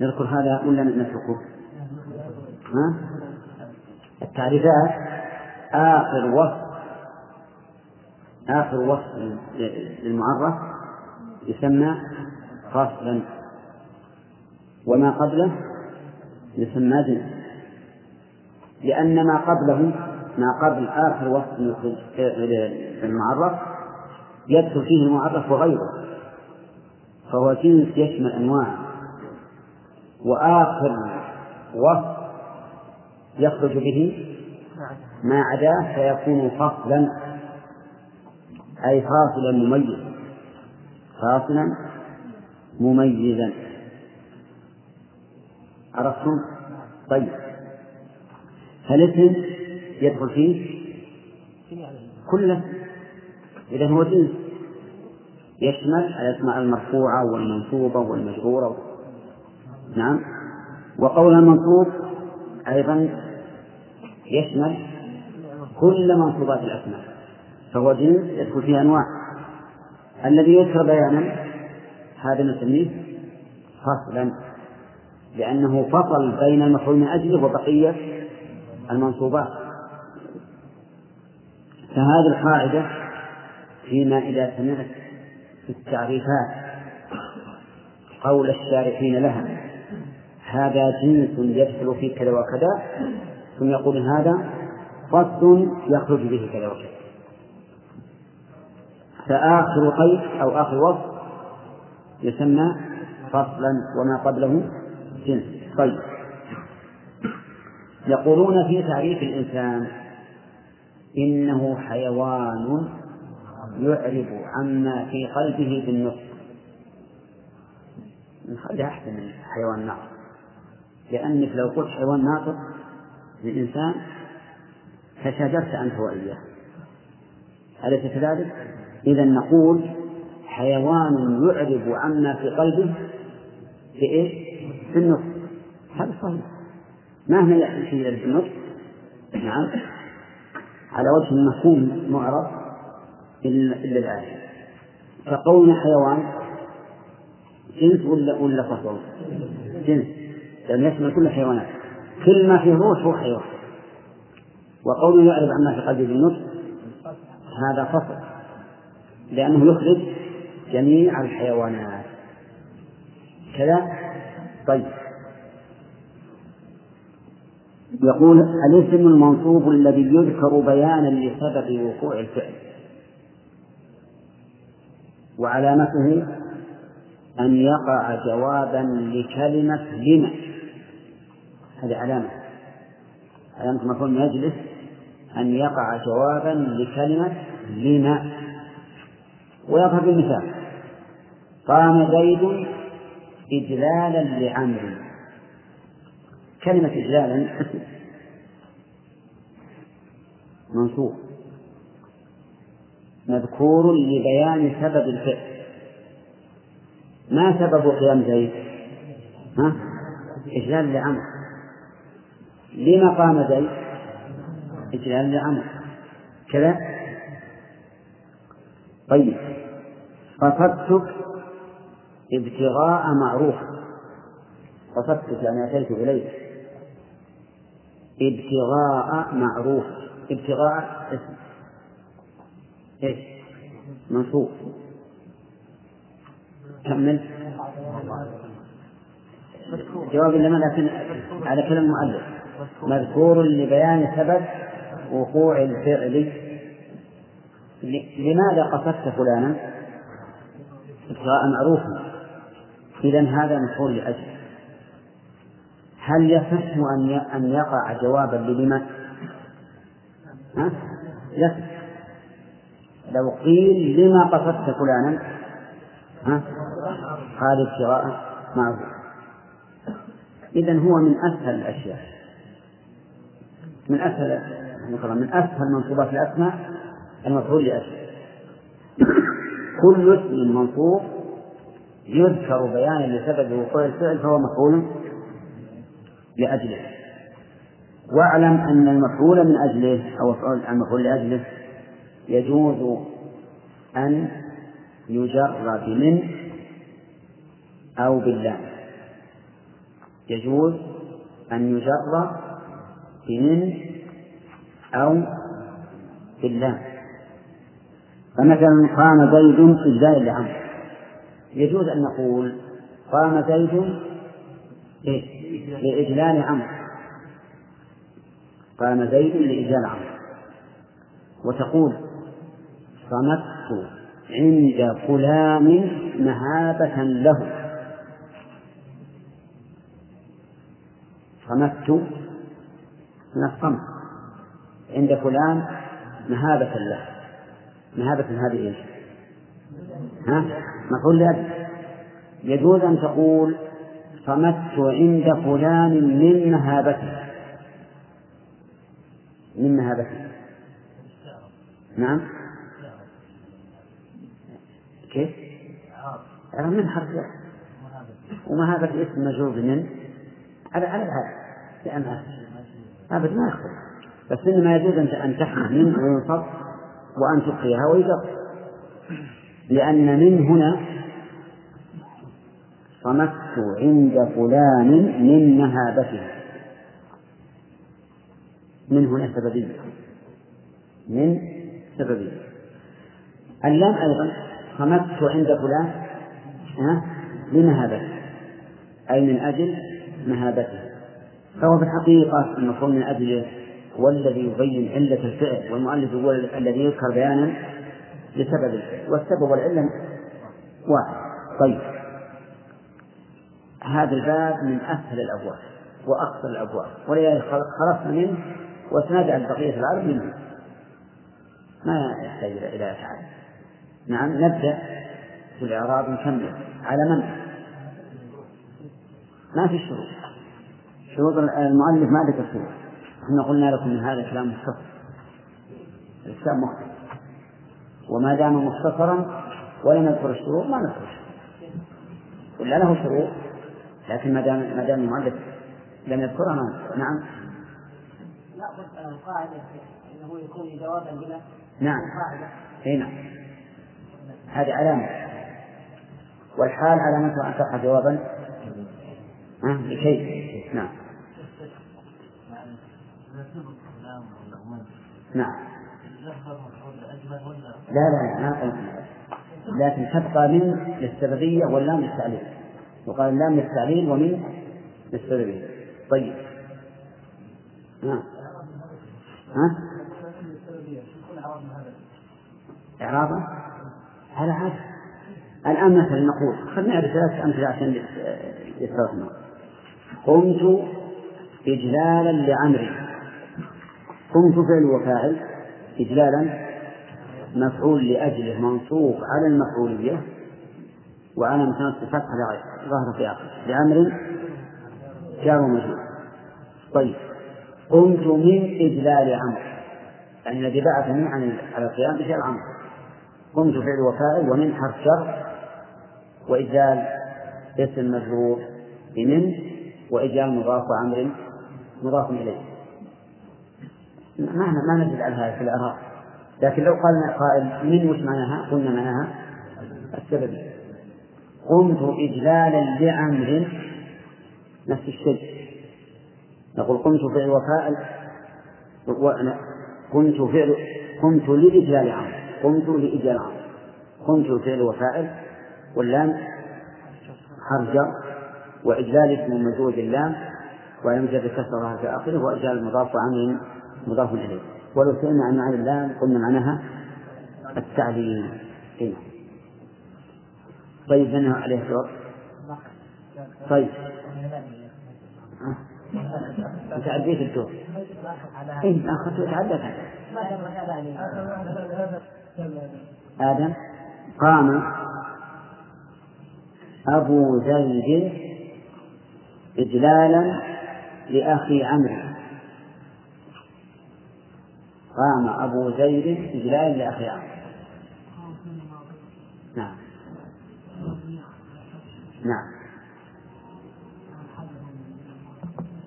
نذكر هذا ولا نتركه؟ ها؟ التعريفات آخر وصف آخر وصف للمعرف يسمى فصلا وما قبله يسمى جنس لأن ما قبله ما قبل آخر وصف للمعرف يدخل فيه المعرف وغيره. فهو جنس يشمل أنواع. وآخر وصف يخرج به ما عداه فيكون فصلا. أي فاصلا مميزا. فاصلا مميزا. عرفتم؟ طيب. فالاسم يدخل فيه؟ كله. إذا هو جنس يشمل الأسماء المرفوعة والمنصوبة والمجرورة. نعم. وقول المنصوب أيضا يشمل كل منصوبات الأسماء. فهو جنس يدخل فيه أنواع. الذي يذكر بيانا هذا نسميه فصلا لأنه فصل بين المفعول من أجله وبقية المنصوبات. فهذه القاعدة فيما إذا سمعت في التعريفات قول الشارحين لها هذا جنس يدخل في كذا وكذا ثم يقول هذا فصل يخرج به كذا وكذا. فآخر قيد أو آخر وصف يسمى فصلا وما قبله جنس. طيب. يقولون في تعريف الإنسان إنه حيوان يعرب عما في قلبه بالنطق. هذا أحسن من حيوان ناطق. لأنك لو قلت حيوان ناطق للإنسان فشاجرت أنت وإياه. أليس كذلك؟ إذا نقول حيوان يعرب عما في قلبه في إيش؟ في النطق. هذا صحيح. ما شيء في النطق؟ نعم. على وجه المفهوم معرف إلا الآية فقولنا حيوان جنس ولا ولا فصل؟ جنس. لأنه يشمل كل الحيوانات. كل ما فيه روح هو حيوان. وقوله يعرف عما في قلبه بالنطق هذا فصل. لأنه يخرج جميع الحيوانات. كذا؟ طيب. يقول الاسم المنصوب الذي يذكر بيانا لسبب وقوع الفعل. وعلامته؟ أن يقع جوابا لكلمة لما. هذه علامة. علامة مفهوم مجلس أن يقع جوابا لكلمة لما. ويظهر بالمثال. قام زيد إجلالا لعمرو. كلمة إجلالا *laughs* منصوب. مذكور لبيان سبب الفعل. ما سبب قيام زيد؟ ها؟ إجلال لعمرو. لما قام زيد؟ إجلال لعمر كذا؟ طيب. قصدتك ابتغاء معروف. قصدتك يعني أتيت إليك. ابتغاء معروف. ابتغاء اسم. إيش؟ منصوب. كمل. جواب لما لكن على كلام المؤلف. مذكور لبيان سبب وقوع الفعل. لماذا قصدت فلانا؟ ابتغاء معروف إذا هذا مفعول لأجل هل يصح أن أن يقع جوابا للما؟ ها؟ يصح لو قيل لما قصدت فلانا؟ ها؟ قال ابتغاء معروف إذا هو من أسهل الأشياء من أسهل من أسهل منصوبات الأسماء المفعول لأجل كل اسم منصوب يذكر بيانا لسبب وقوع الفعل فهو مفعول لأجله. واعلم أن المفعول من أجله أو المفعول لأجله يجوز أن يجر بمن أو بالله يجوز أن يجر بمن أو بالله فمثلا قام زيد إجزاء لعمرو. يجوز أن نقول قام زيد لإجلال عمرو. قام زيد لإجلال عمرو. وتقول صمت عند فلان مهابة له. صمت من الصمت عند فلان مهابة له. مهابة هذه إيش؟ ها؟ مفعول لأجل يجوز أن تقول صمت عند فلان من مهابته. من مهابته. نعم. كيف؟ من حرف ومهابة اسم مجرور من على على العادة. لأنها أبد ما يختلف بس إنما يجوز أن تحمل من وينصب وأن تبقيها ويجر لأن من هنا صمت عند فلان من مهابته من هنا سببية. من سببية. اللام أيضا صمت عند فلان لمهابته أي من أجل مهابته فهو في الحقيقة المفهوم من أجله هو الذي يبين علة الفعل والمؤلف هو الذي يذكر بيانا لسبب الفعل والسبب والعلة واحد. طيب. هذا الباب من أسهل الأبواب وأقصر الأبواب. ولذلك خلصنا منه وسنجعل بقية العرب منه. ما يحتاج إلى تعب نعم نبدأ في الإعراب نكمل. على من؟ ما في شروط. شروط المؤلف ما ذكر شروط. إحنا قلنا لكم إن هذا كلام مختصر. الكتاب مختصر. وما دام مختصرا ولم يذكر الشروط ما نذكر ولا له شروط لكن ما دام ما دام المؤلف لم يذكرها ما نذكر. نعم. لا القاعدة أنه يكون جوابا بلا نعم. إي نعم. هذه علامة. والحال علامة أن تقع جوابا. لكي نعم. نعم. لا لا قلت لكن تبقى من للسببية واللام للتعليل وقال اللام للتعليل ومن للسببية طيب. ها ها؟ إعرابا على هذا الآن مثلا نقول خلينا نعرف ثلاثة أمثلة عشان يستوحنا قمت إجلالا لعمري. قمت فعل وفاعل إجلالا مفعول لأجله منصوب على المفعولية وعلى نصب فتح ظهر في آخر لأمر جار ومجرور. طيب قمت من إجلال عمرو يعني الذي بعثني عن على القيام بفعل عمرو قمت فعل وفاعل ومن حرف شر وإجلال اسم مجرور بمن وإجلال مضاف وعمر مضاف إليه. ما ما نجد على هذا في الإعراب لكن لو قال قائل من وش معناها؟ قلنا معناها السبب. قمت إجلالا لعمر نفس الشيء. نقول قمت فعل وفاعل قمت فعل قمت لإجلال عمرو قمت لإجلال عمرو قمت فعل وفاعل واللام حرف وإجلال اسم مزوج اللام ويوجد كسرها في آخره وإجلال المضاف عن مضاف إليه. ولو سئلنا عن معنى اللام قلنا معناها التعليم إيه. طيب من عليه الدور طيب. أنت عديت الدور. إيه أخذت تعدت آدم قام أبو زيد إجلالا لأخي عمرو. قام أبو زيد إجلالا لأخي عمرو. نعم. نعم.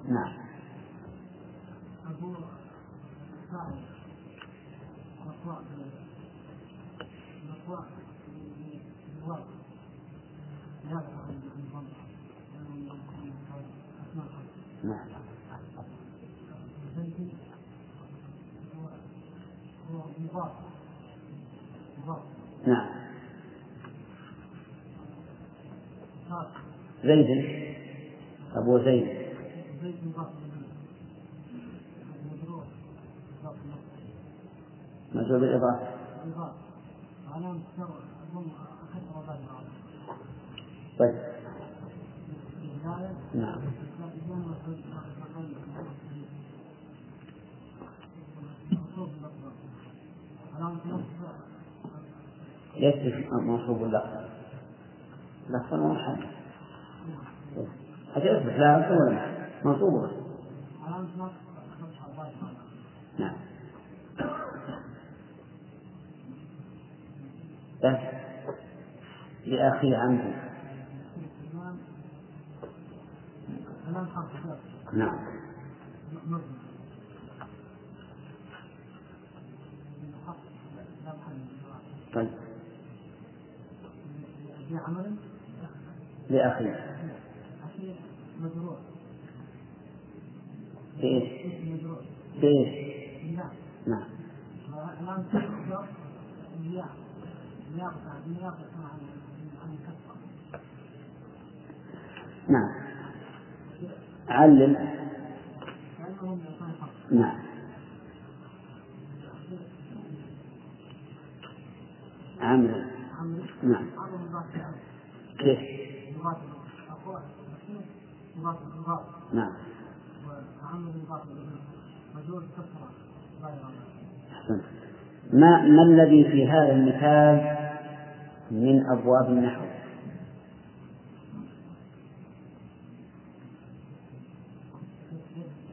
نعم. نعم. زيد. أبو زيد. مجرور بالإضافة؟ طيب. نعم. ليس منصوب اللفظ لفظ ومحل يصبح لا لفظ ولا محل منصوب بس. نعم. بس. لأخي عمرو نعم. طيب. لأخي. بإيش؟ بإيش؟ نعم. نعم. علم نعم. عمرو نعم. كيف؟ نعم. ما ما الذي في هذا المثال من أبواب النحو؟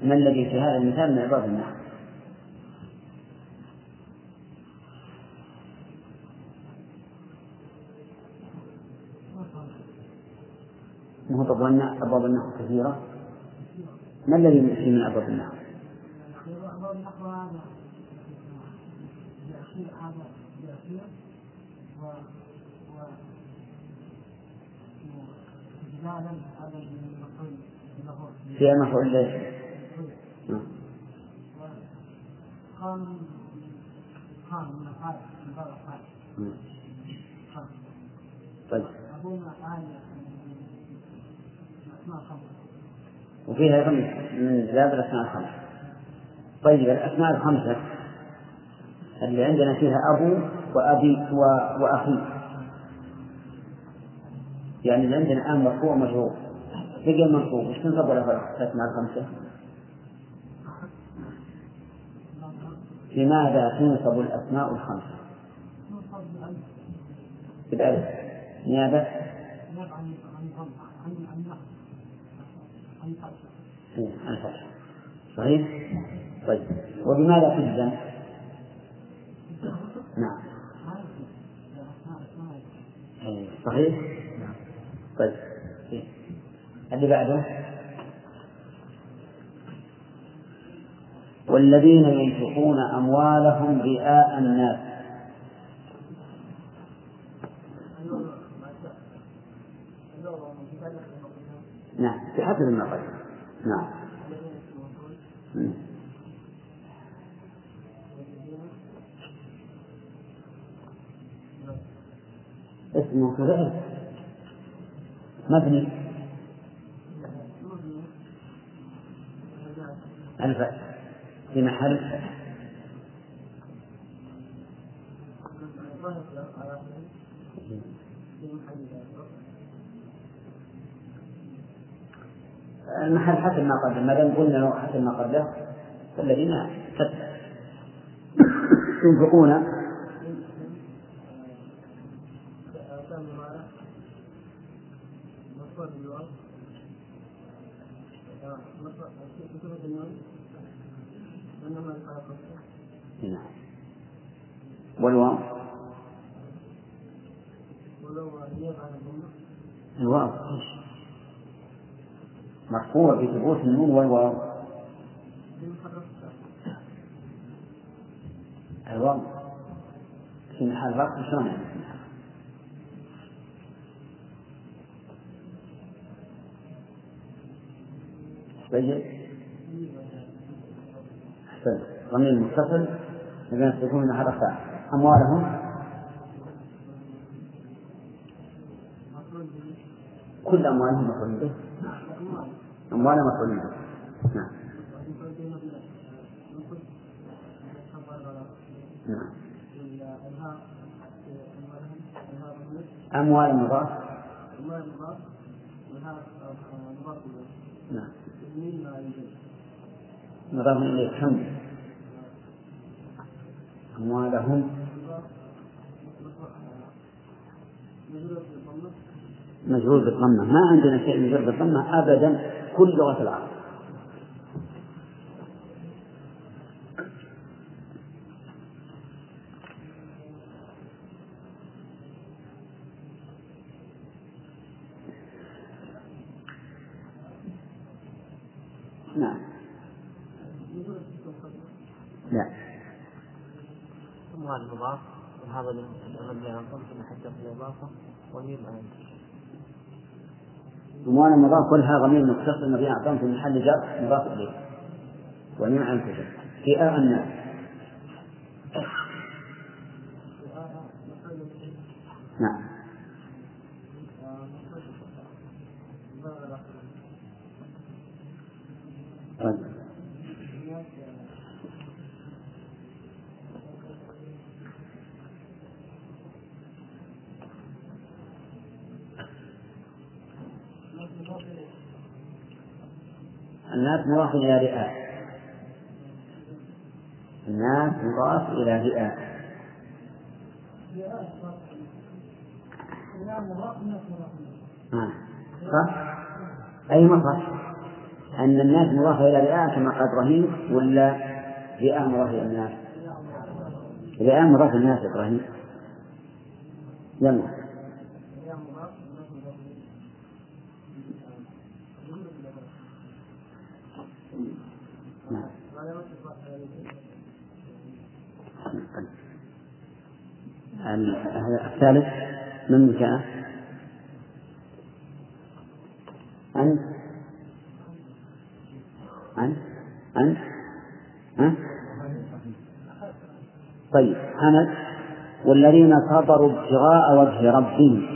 ما الذي في هذا المثال من أبواب النحو؟ ما هو أبواب النحو كثيرة ما الذي فيه من أبواب له في مفعول ليش؟ قام من من طيب. وفيها أيضا من باب الأسماء الخمسة طيب الأسماء الخمسة اللي عندنا فيها أبو وأبي. وأخي يعني اللي عندنا الآن مرفوع مجرور بقي المنصوب وش تنصب له الأسماء الخمسة؟ لماذا تنصب الأسماء الخمسة؟ بالألف نيابة عن عن عن عن نقص عن فرق إيه، عن صحيح؟ طيب وبماذا تجزم؟ نعم صحيح؟ طيب. اللي بعده والذين ينفقون أموالهم رئاء الناس بحسب قال نعم. اسمه فعل مبني. الفعل في محل. المحل حسب ما قدم ما دام قلنا حسب ما قبله فالذين ينفقون. نعم. والواو. مرفوع بثبوت النون والواو الواو في محل رفع شلون يعني؟ في محل طيب. أحسن ضمير متصل الذين يسلكون محل رفع أموالهم. كل أموالهم مفعول به أموالهم مفعول به نعم. نعم. أموال مضاف. نعم. مضاف إليه. أموالهم. مجرور بالضمة. ما عندنا شيء مجرور بالضمة أبدا. كل لغة العرب نعم لا ثم هذا المضاف وهذا المبني على الضم في محل رفع الإضافة وميم أن أموال المضاف كلها ضمير مختص مبني على في محل جر مضاف إليه. ومن عن تجر فئاء الناس الناس مضاف إلى رئاء الناس مضاف إلى رئاء آه. صح؟ أي مصح أن الناس مضافة إلى رئاء كما قال إبراهيم ولا رئاء مضافة إلى الناس؟ رئاء مضافة إلى الناس إبراهيم يلا الثالث من جاء؟ أنت أنت أنت ها؟ طيب حمد والذين صبروا ابتغاء وجه ربهم.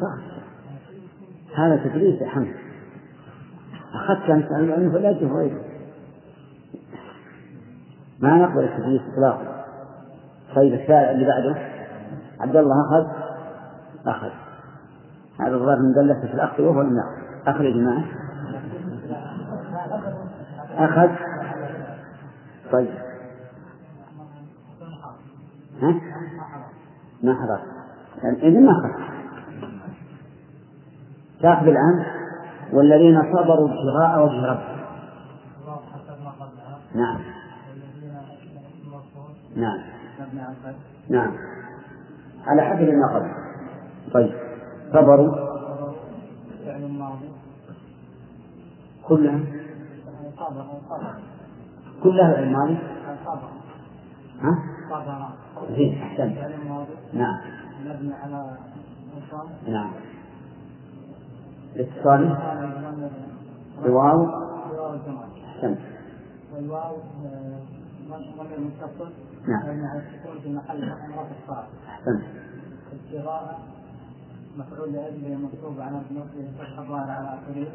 صح هذا تدريس حمد. أخذت أنت العلم فلا غيره ما نقبل التدريس إطلاقا. طيب الثالث اللي بعده؟ عبد الله أخذ؟ أخذ. هذا الظاهر من دلته في الأخذ وهو يأخذ أخذ يا جماعة. أخذ. طيب. ها؟ ما حضر إذن ما أخذ. تأخذ الآن. والذين صبروا ابتغاء وجه ربهم. نعم. نعم. نعم. على حسب ما قبل. طيب. صبروا فعل ماضي. كلها؟ كلها فعل ماضي؟ ها؟ زين أحسنت. نعم. مبني على نعم. الاتصال بواو أحسنت. والواو متصل نعم. في محل رفع أحسنت مفعول لأجله منصوب على نصبه فتح الظاهر على آخره.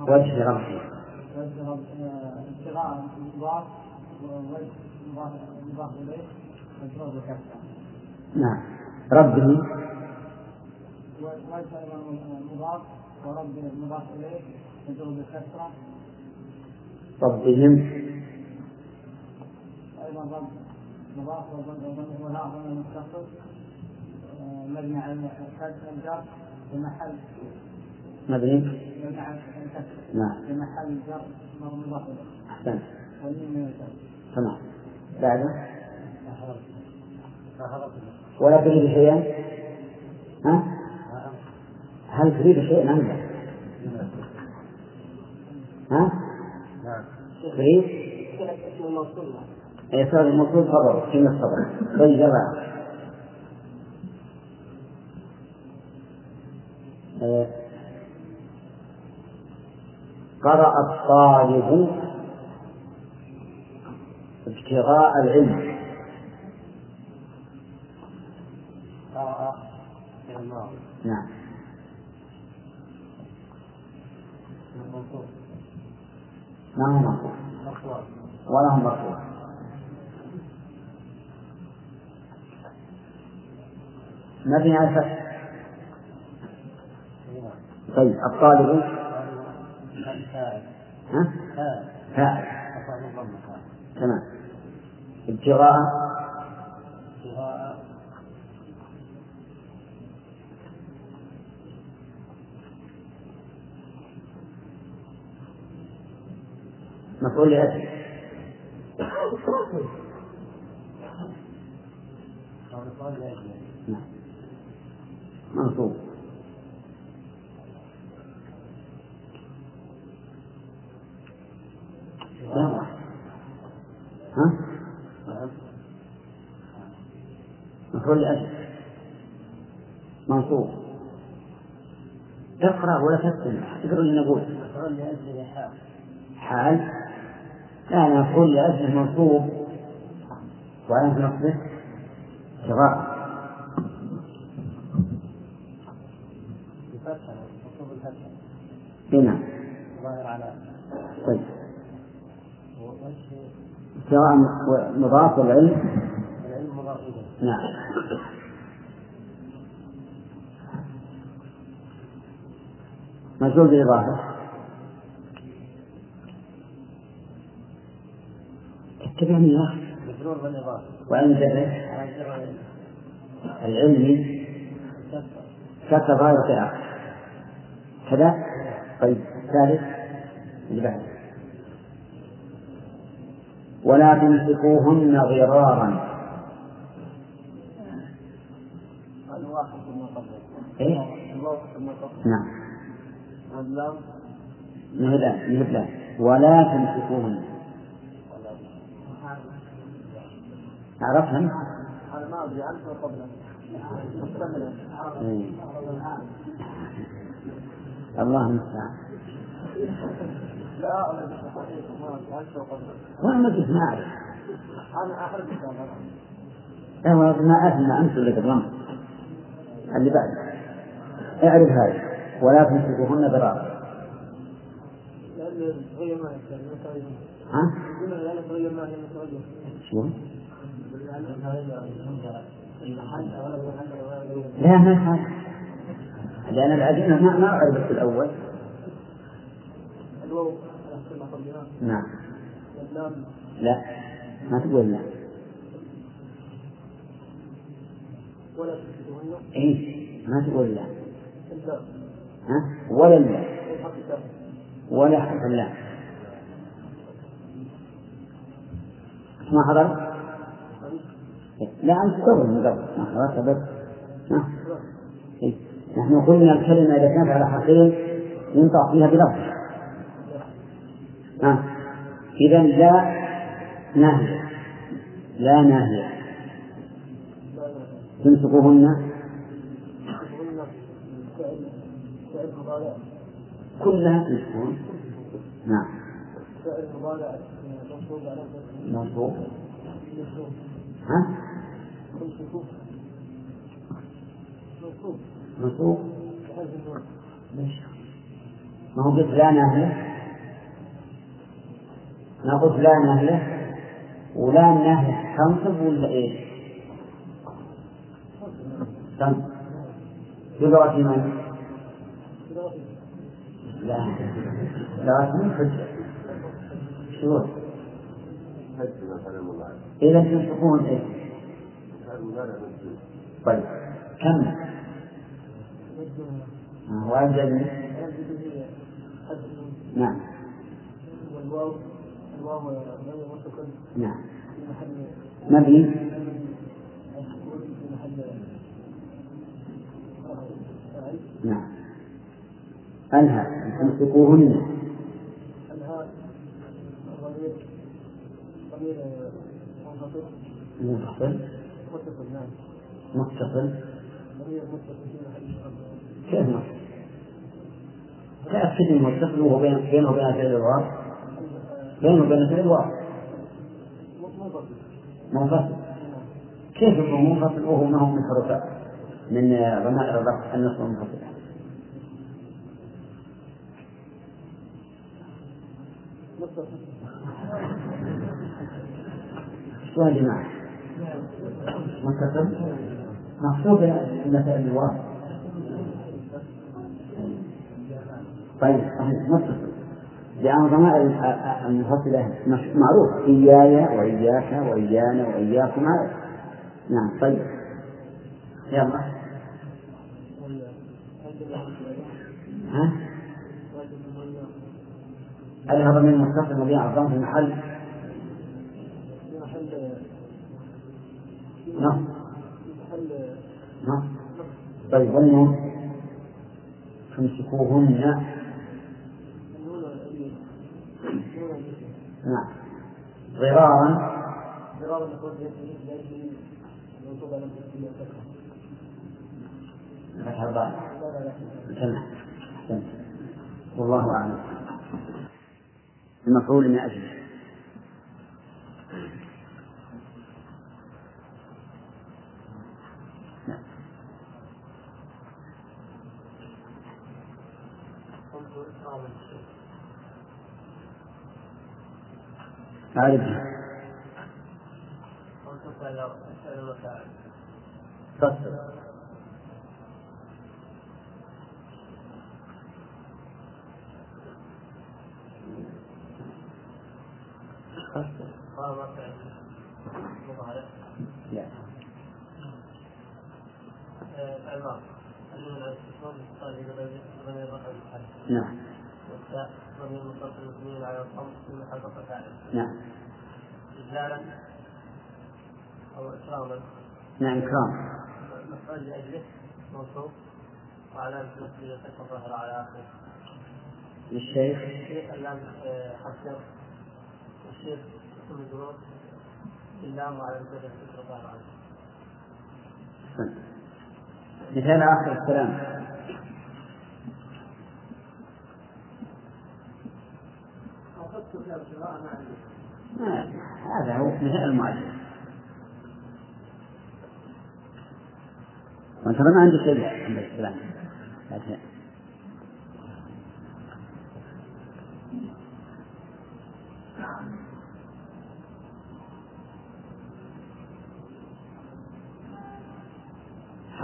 وجه رمزي ابتغاء مضاف ووجه مضاف مضاف إليه مجرور بكسرة نعم. ربه وجه مضاف ورب مضاف إليه مجرور بكسرة ربهم أيضا رب مضاف وضمه ولا ضمير متصل آه، مبني على الفتح الجر في محل مبني نعم. في محل جر مضاف إليه أحسنت تمام. بعده ولا تريد شيئا؟ ها؟ هل تريد شيئا؟ أم لا؟ ها؟ الموصول أي صار الموصول صبر كلمة صبر طيب جرى آه، قرأ الطالب ابتغاء العلم. نعم. ما هو مرفوع. ولا هو مرفوع. مبني على الفتح. طيب الطالب فاعل. فاعل. تمام. ابتغاء مفعول لأجل نعم. منصوب يلا ها؟ مفعول لأجل منصوب. تقرأ ولا تكتب. تقرأ اللي نقول. مفعول لأجله حال. حال. لا أنا مفعول لأجل منصوب منصوب الفتحة هنا ظاهر على طيب. ابتغاء مضاف والعلم العلم مضاف إليه. نعم. مجهول بالإضافة. اتبعني يا أخي جره على جر العلمي. كسر ظاهرة آخر كذا؟ طيب. الثالث اللي بعده ولا تمسكوهن ضرارا قبل. ثم قبل. نعم. واللام مهلا مهلا ولا تمسكوهن. عرفنا؟ على الماضي عنه وقبله إيه. الله المستعان لا ولا بصحيح ما عنه وقبله وأنا ما كنت ما ما انت اللي بالرمز اللي بعد أعرف هذا ولا تمسكوهن ضرارا ها؟ شو؟ لا ما حاجة لأن العزيمة ما ما أعرف في الأول. الواو نعم. لا ما تقول لا. ولا إيه ما تقول لا. ها؟ ولا لا. ولا حرف لا. ما حضر؟ لا أنت قبل من قبل. ما حضرت بس. إيه. نحن قلنا الكلمة إذا كانت على حقين ينطق فيها بلفظ. إذا لا ناهية لا ناهية تمسكوهن كلها تمسكون نعم. منصوب. ها؟ منصوب ليش؟ ما هو قلت لا ناهية ما قلت لا ناهية ولا النهي تنصب ولا إيش؟ تنصب بلغة من؟ لا لغة من حجة شو؟ إذا تنصفون إيش؟ طيب. كم؟ وأبجد نعم. والواو الواو نعم. في محل مبني نعم. أنهى. تمسكوهن الهاء ضمير ضمير منفصل متصل متصل متصل. كيف متصل؟ تأكد انه متصل بين بينه وبين فعل الواو بينه وبين فعل الواو منفصل منفصل كيف يكون منفصل وهو ما هو من حروف من ضمائر الرفع النصب المنفصل متصل يا جماعة؟ متصل مقصود ان فعل الواو. طيب صحيح متصل لأن ضمائر المنفصلة مش- معروف. إياي وإياك وإيانا وإياكم هذا نعم طيب. يلا. ها؟ هذا من مبيع الضم في محل في محل محل نعم. طيب والنون تمسكوهن؟ نعم. ضرارا فتح الضاد والله أعلم. المفعول من أجله نعم. قلت إكرام الشيخ أعرفها قلت فعل فعل المفاعل فصل فصل قام فعل مضارع لا. فعل نعم. إجلالا أو إكراما نعم إكرام. مفعول لأجله منصوب وعلامة نصبه الفتحة الظاهرة على آخره للشيخ. الشيخ اللام جر والشيخ اسم مجرور باللام وعلى الفتحة الفتحة الظاهرة عليه. مثال آخر الكلام أخذت كتاب القراءة ما عندي آه، هذا هو مثال المؤلف وأنت ما عندك شيء عند الكلام لكن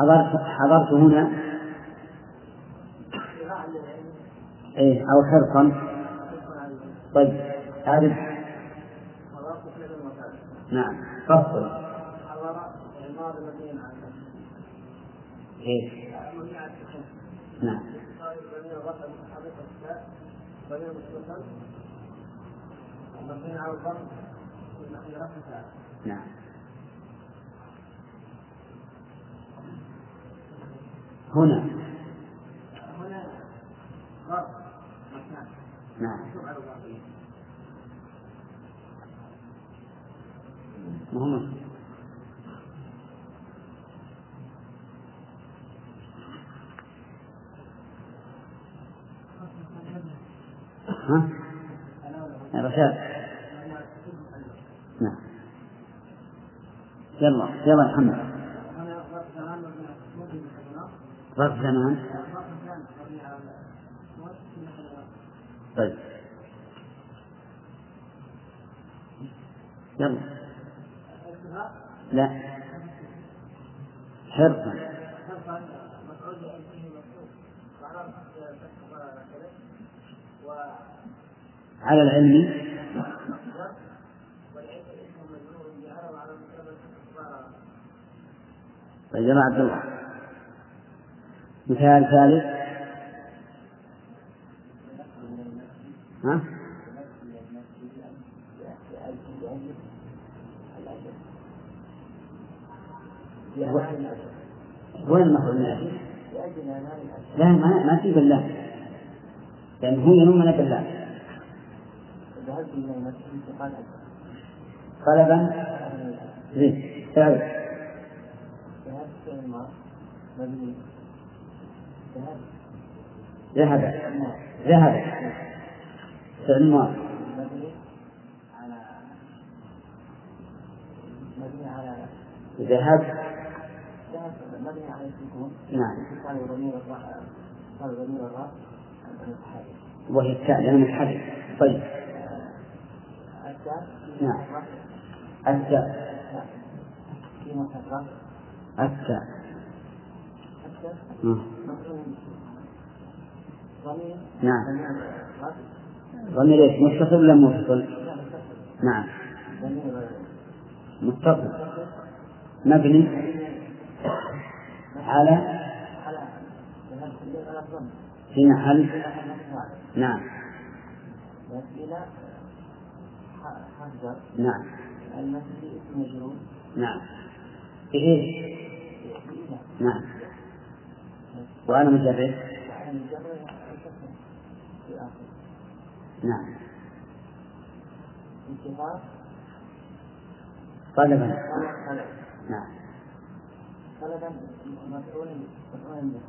حضرت حضرت هنا. إيه أو حرصا. طيب. المفعول نعم. على السكون نعم. قال ضمير الرفع المتحرك التاء ضمير متصل مبني على الضم في محل رفع فاعل نعم هنا هنا ظرف مهم ها؟ رشاد نعم. يلا يلا محمد. ظرف زمان. طيب. يلا. لا. حرصا على العلم. طيب يلا عبد الله مثال ثالث. ها؟ وين المفعول من أجل؟ لا ما ما في بالله. لأن هو ينم من بالله. طلبا زين تعرف. ذهب. ذهب. فعل ذهب. مبني على السكون نعم. قال ضمير قال ضمير الراء وهي التاء لأنها متحرك طيب. التاء نعم. التاء. في محرك التاء. التاء. ضمير. نعم. ضمير إيش؟ متصل ولا منفصل؟ متصل. نعم. متصل. مبني. على في محل نعم. نعم. نعم؟ إلى نعم. وأنا مجرد؟ نعم. طلبا طلب طلب نعم. طلبا مفعول مفعول به.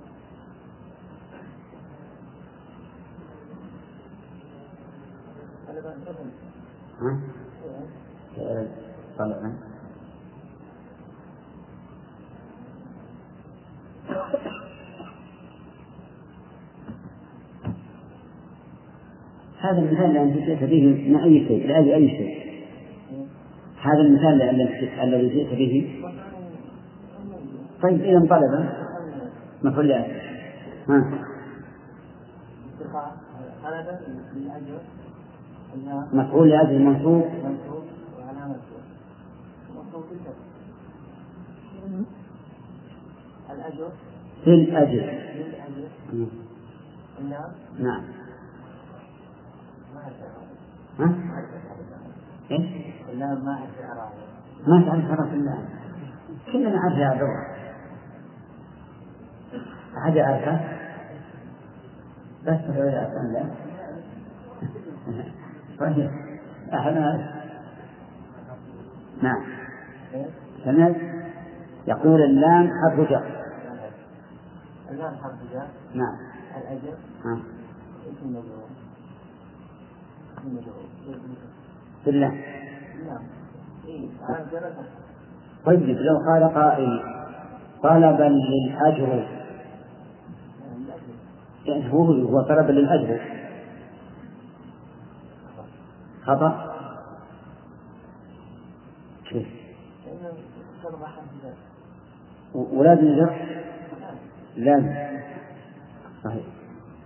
طلبا هذا المثال الذي جئت به من أي شيء؟ لأجل أي شيء؟ هذا المثال الذي جئت به طيب إذا طلبا مفعول لأجل ها؟ مفعول لأجل منصوب. الأجر للأجر نعم. ها؟ لا ما إعرابه ما تعرف كلنا نعرف يا عبد الله أحد يعرفه بس يعرف أم لا. طيب. أحد يعرف نعم. سمعت؟ يقول اللام حرف جر. اللام حرف جر. نعم. الأجر. ها. اسم مجرور اسم مجرور بالله. نعم. إيه طيب لو قال قائل طلبا للأجر. يعني هو هو طلبا للأجر. خطأ؟ كيف؟ ولازم يجر لازم صحيح.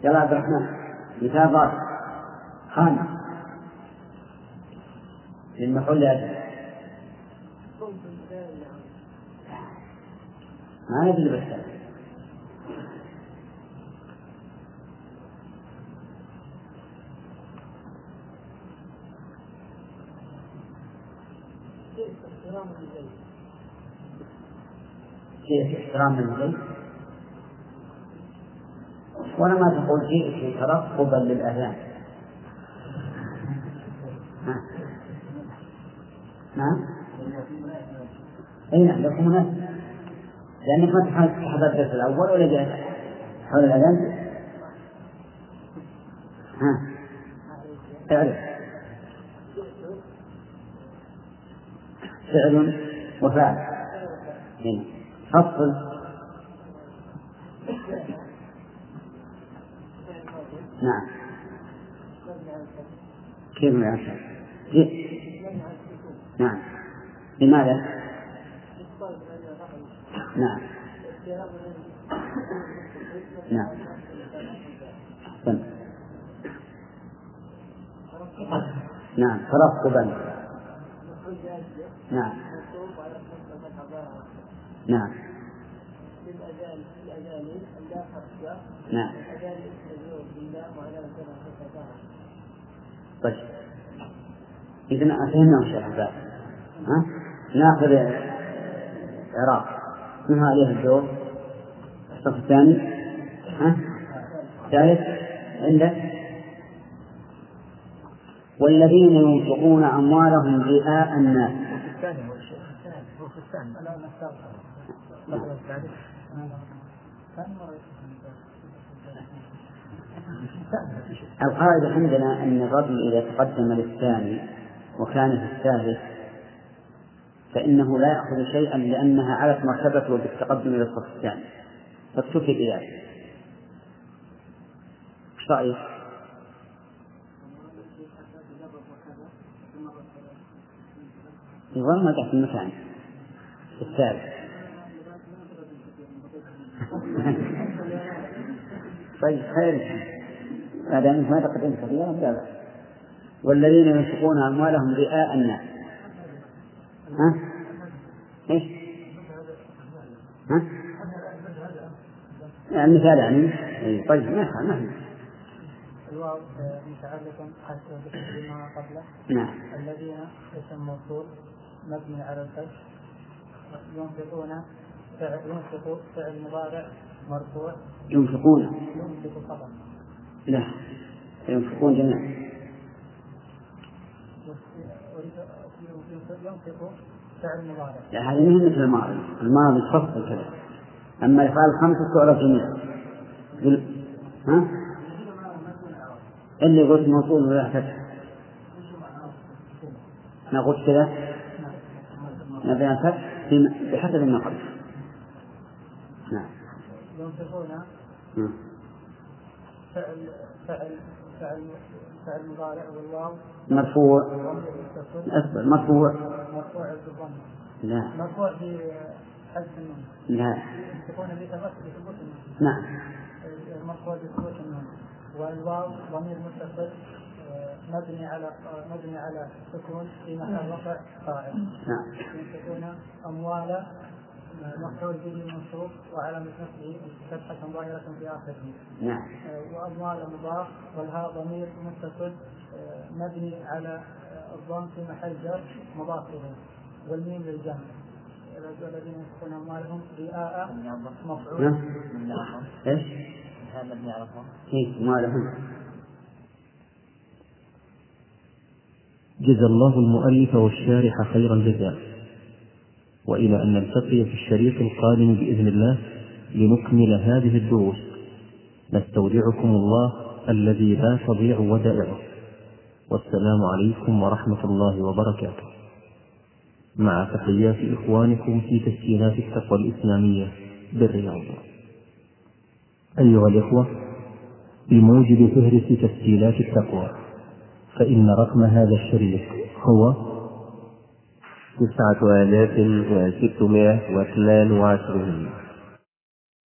يلا عبد الرحمن مثال ضابط خامس للمفعول لأجل ما ندري بس. كيف احترام البيت ولا ما تقول جئت ترقبا للأذان. نعم اي نعم لكم مناسب لأنك ما تحضر الدرس الأول ولا جاء حول الأذان؟ ها؟ اعرف فعل وفاعل. هنا فصل نعم. كيف من نعم. لماذا؟ نعم. نعم. أحسن نعم. ترقبا. نعم. نعم. نعم. طيب. إذا فهمنا وش الأحزاب ها؟ نأخذ العراق من عليه الدور الصف الثاني. ها؟ الثالث. عندك؟ والذين ينفقون أموالهم رئاء الناس. القاعدة عندنا أن الرجل إذا تقدم للثاني وكان في الثالث فإنه لا يأخذ شيئا لأنها علت مرتبته بالتقدم إلى الصف الثاني فاكتفي بذلك. إيش رأيك؟ ما تحت المكان. الثالث. *laughs* طيب خير. ما دام ما تقدمت كثيرا لا. والذين ينفقون أموالهم رئاء الناس. ها؟ إيش؟ ها؟ المثال يعني. إيه، طيب ما ما الواو متعلق بما قبله. نعم. الذين اسم موصول مبني على الفتح ينفقون فعل ينفق فعل مضارع مرفوع. ينفقون. ينفق فقط. لا ينفقون جميعا. ينفق فعل مضارع. لا هذه مهمة مثل الماضي. الماضي تفصل كذا. أما الأفعال الخمسة تعرف جميعا. ها؟ اللي قلت موصول ولا فتح ما قلت كذا؟ نبي الفتح بحسب قبل نعم. ينفقون. نعم. فعل فعل فعل فعل مضارع والواو مرفوع. اصبر مرفوع. مرفوع بالضم. لا. مرفوع بحذف النون. لا. ينفقون بثبوت النون. نعم. مرفوع بثبوت النون. والواو ضمير متصل. مبني على مبني على سكون في محل رفع فاعل نعم. ينفقون أموال مفعول به منصوب وعلامة نصبه فتحة ظاهرة في آخره. نعم. وأموال مضاف والهاء ضمير متصل مبني على الضم في محل جر مضاف إليه والميم للجمع. الذين ينفقون أموالهم رئاء مفعول. نعم. إيش؟ هذا مبني على الضم. كيف ما جزى الله المؤلف والشارح خير الجزاء. وإلى أن نلتقي في الشريط القادم بإذن الله لنكمل هذه الدروس. نستودعكم الله الذي لا تضيع ودائعه. والسلام عليكم ورحمة الله وبركاته. مع تحيات إخوانكم في تسجيلات التقوى الإسلامية بالرياض. أيها الإخوة بموجب فهرس تسجيلات التقوى فإن رقم هذا الشريط هو تسعة آلاف وستمائة واثنان وعشرين.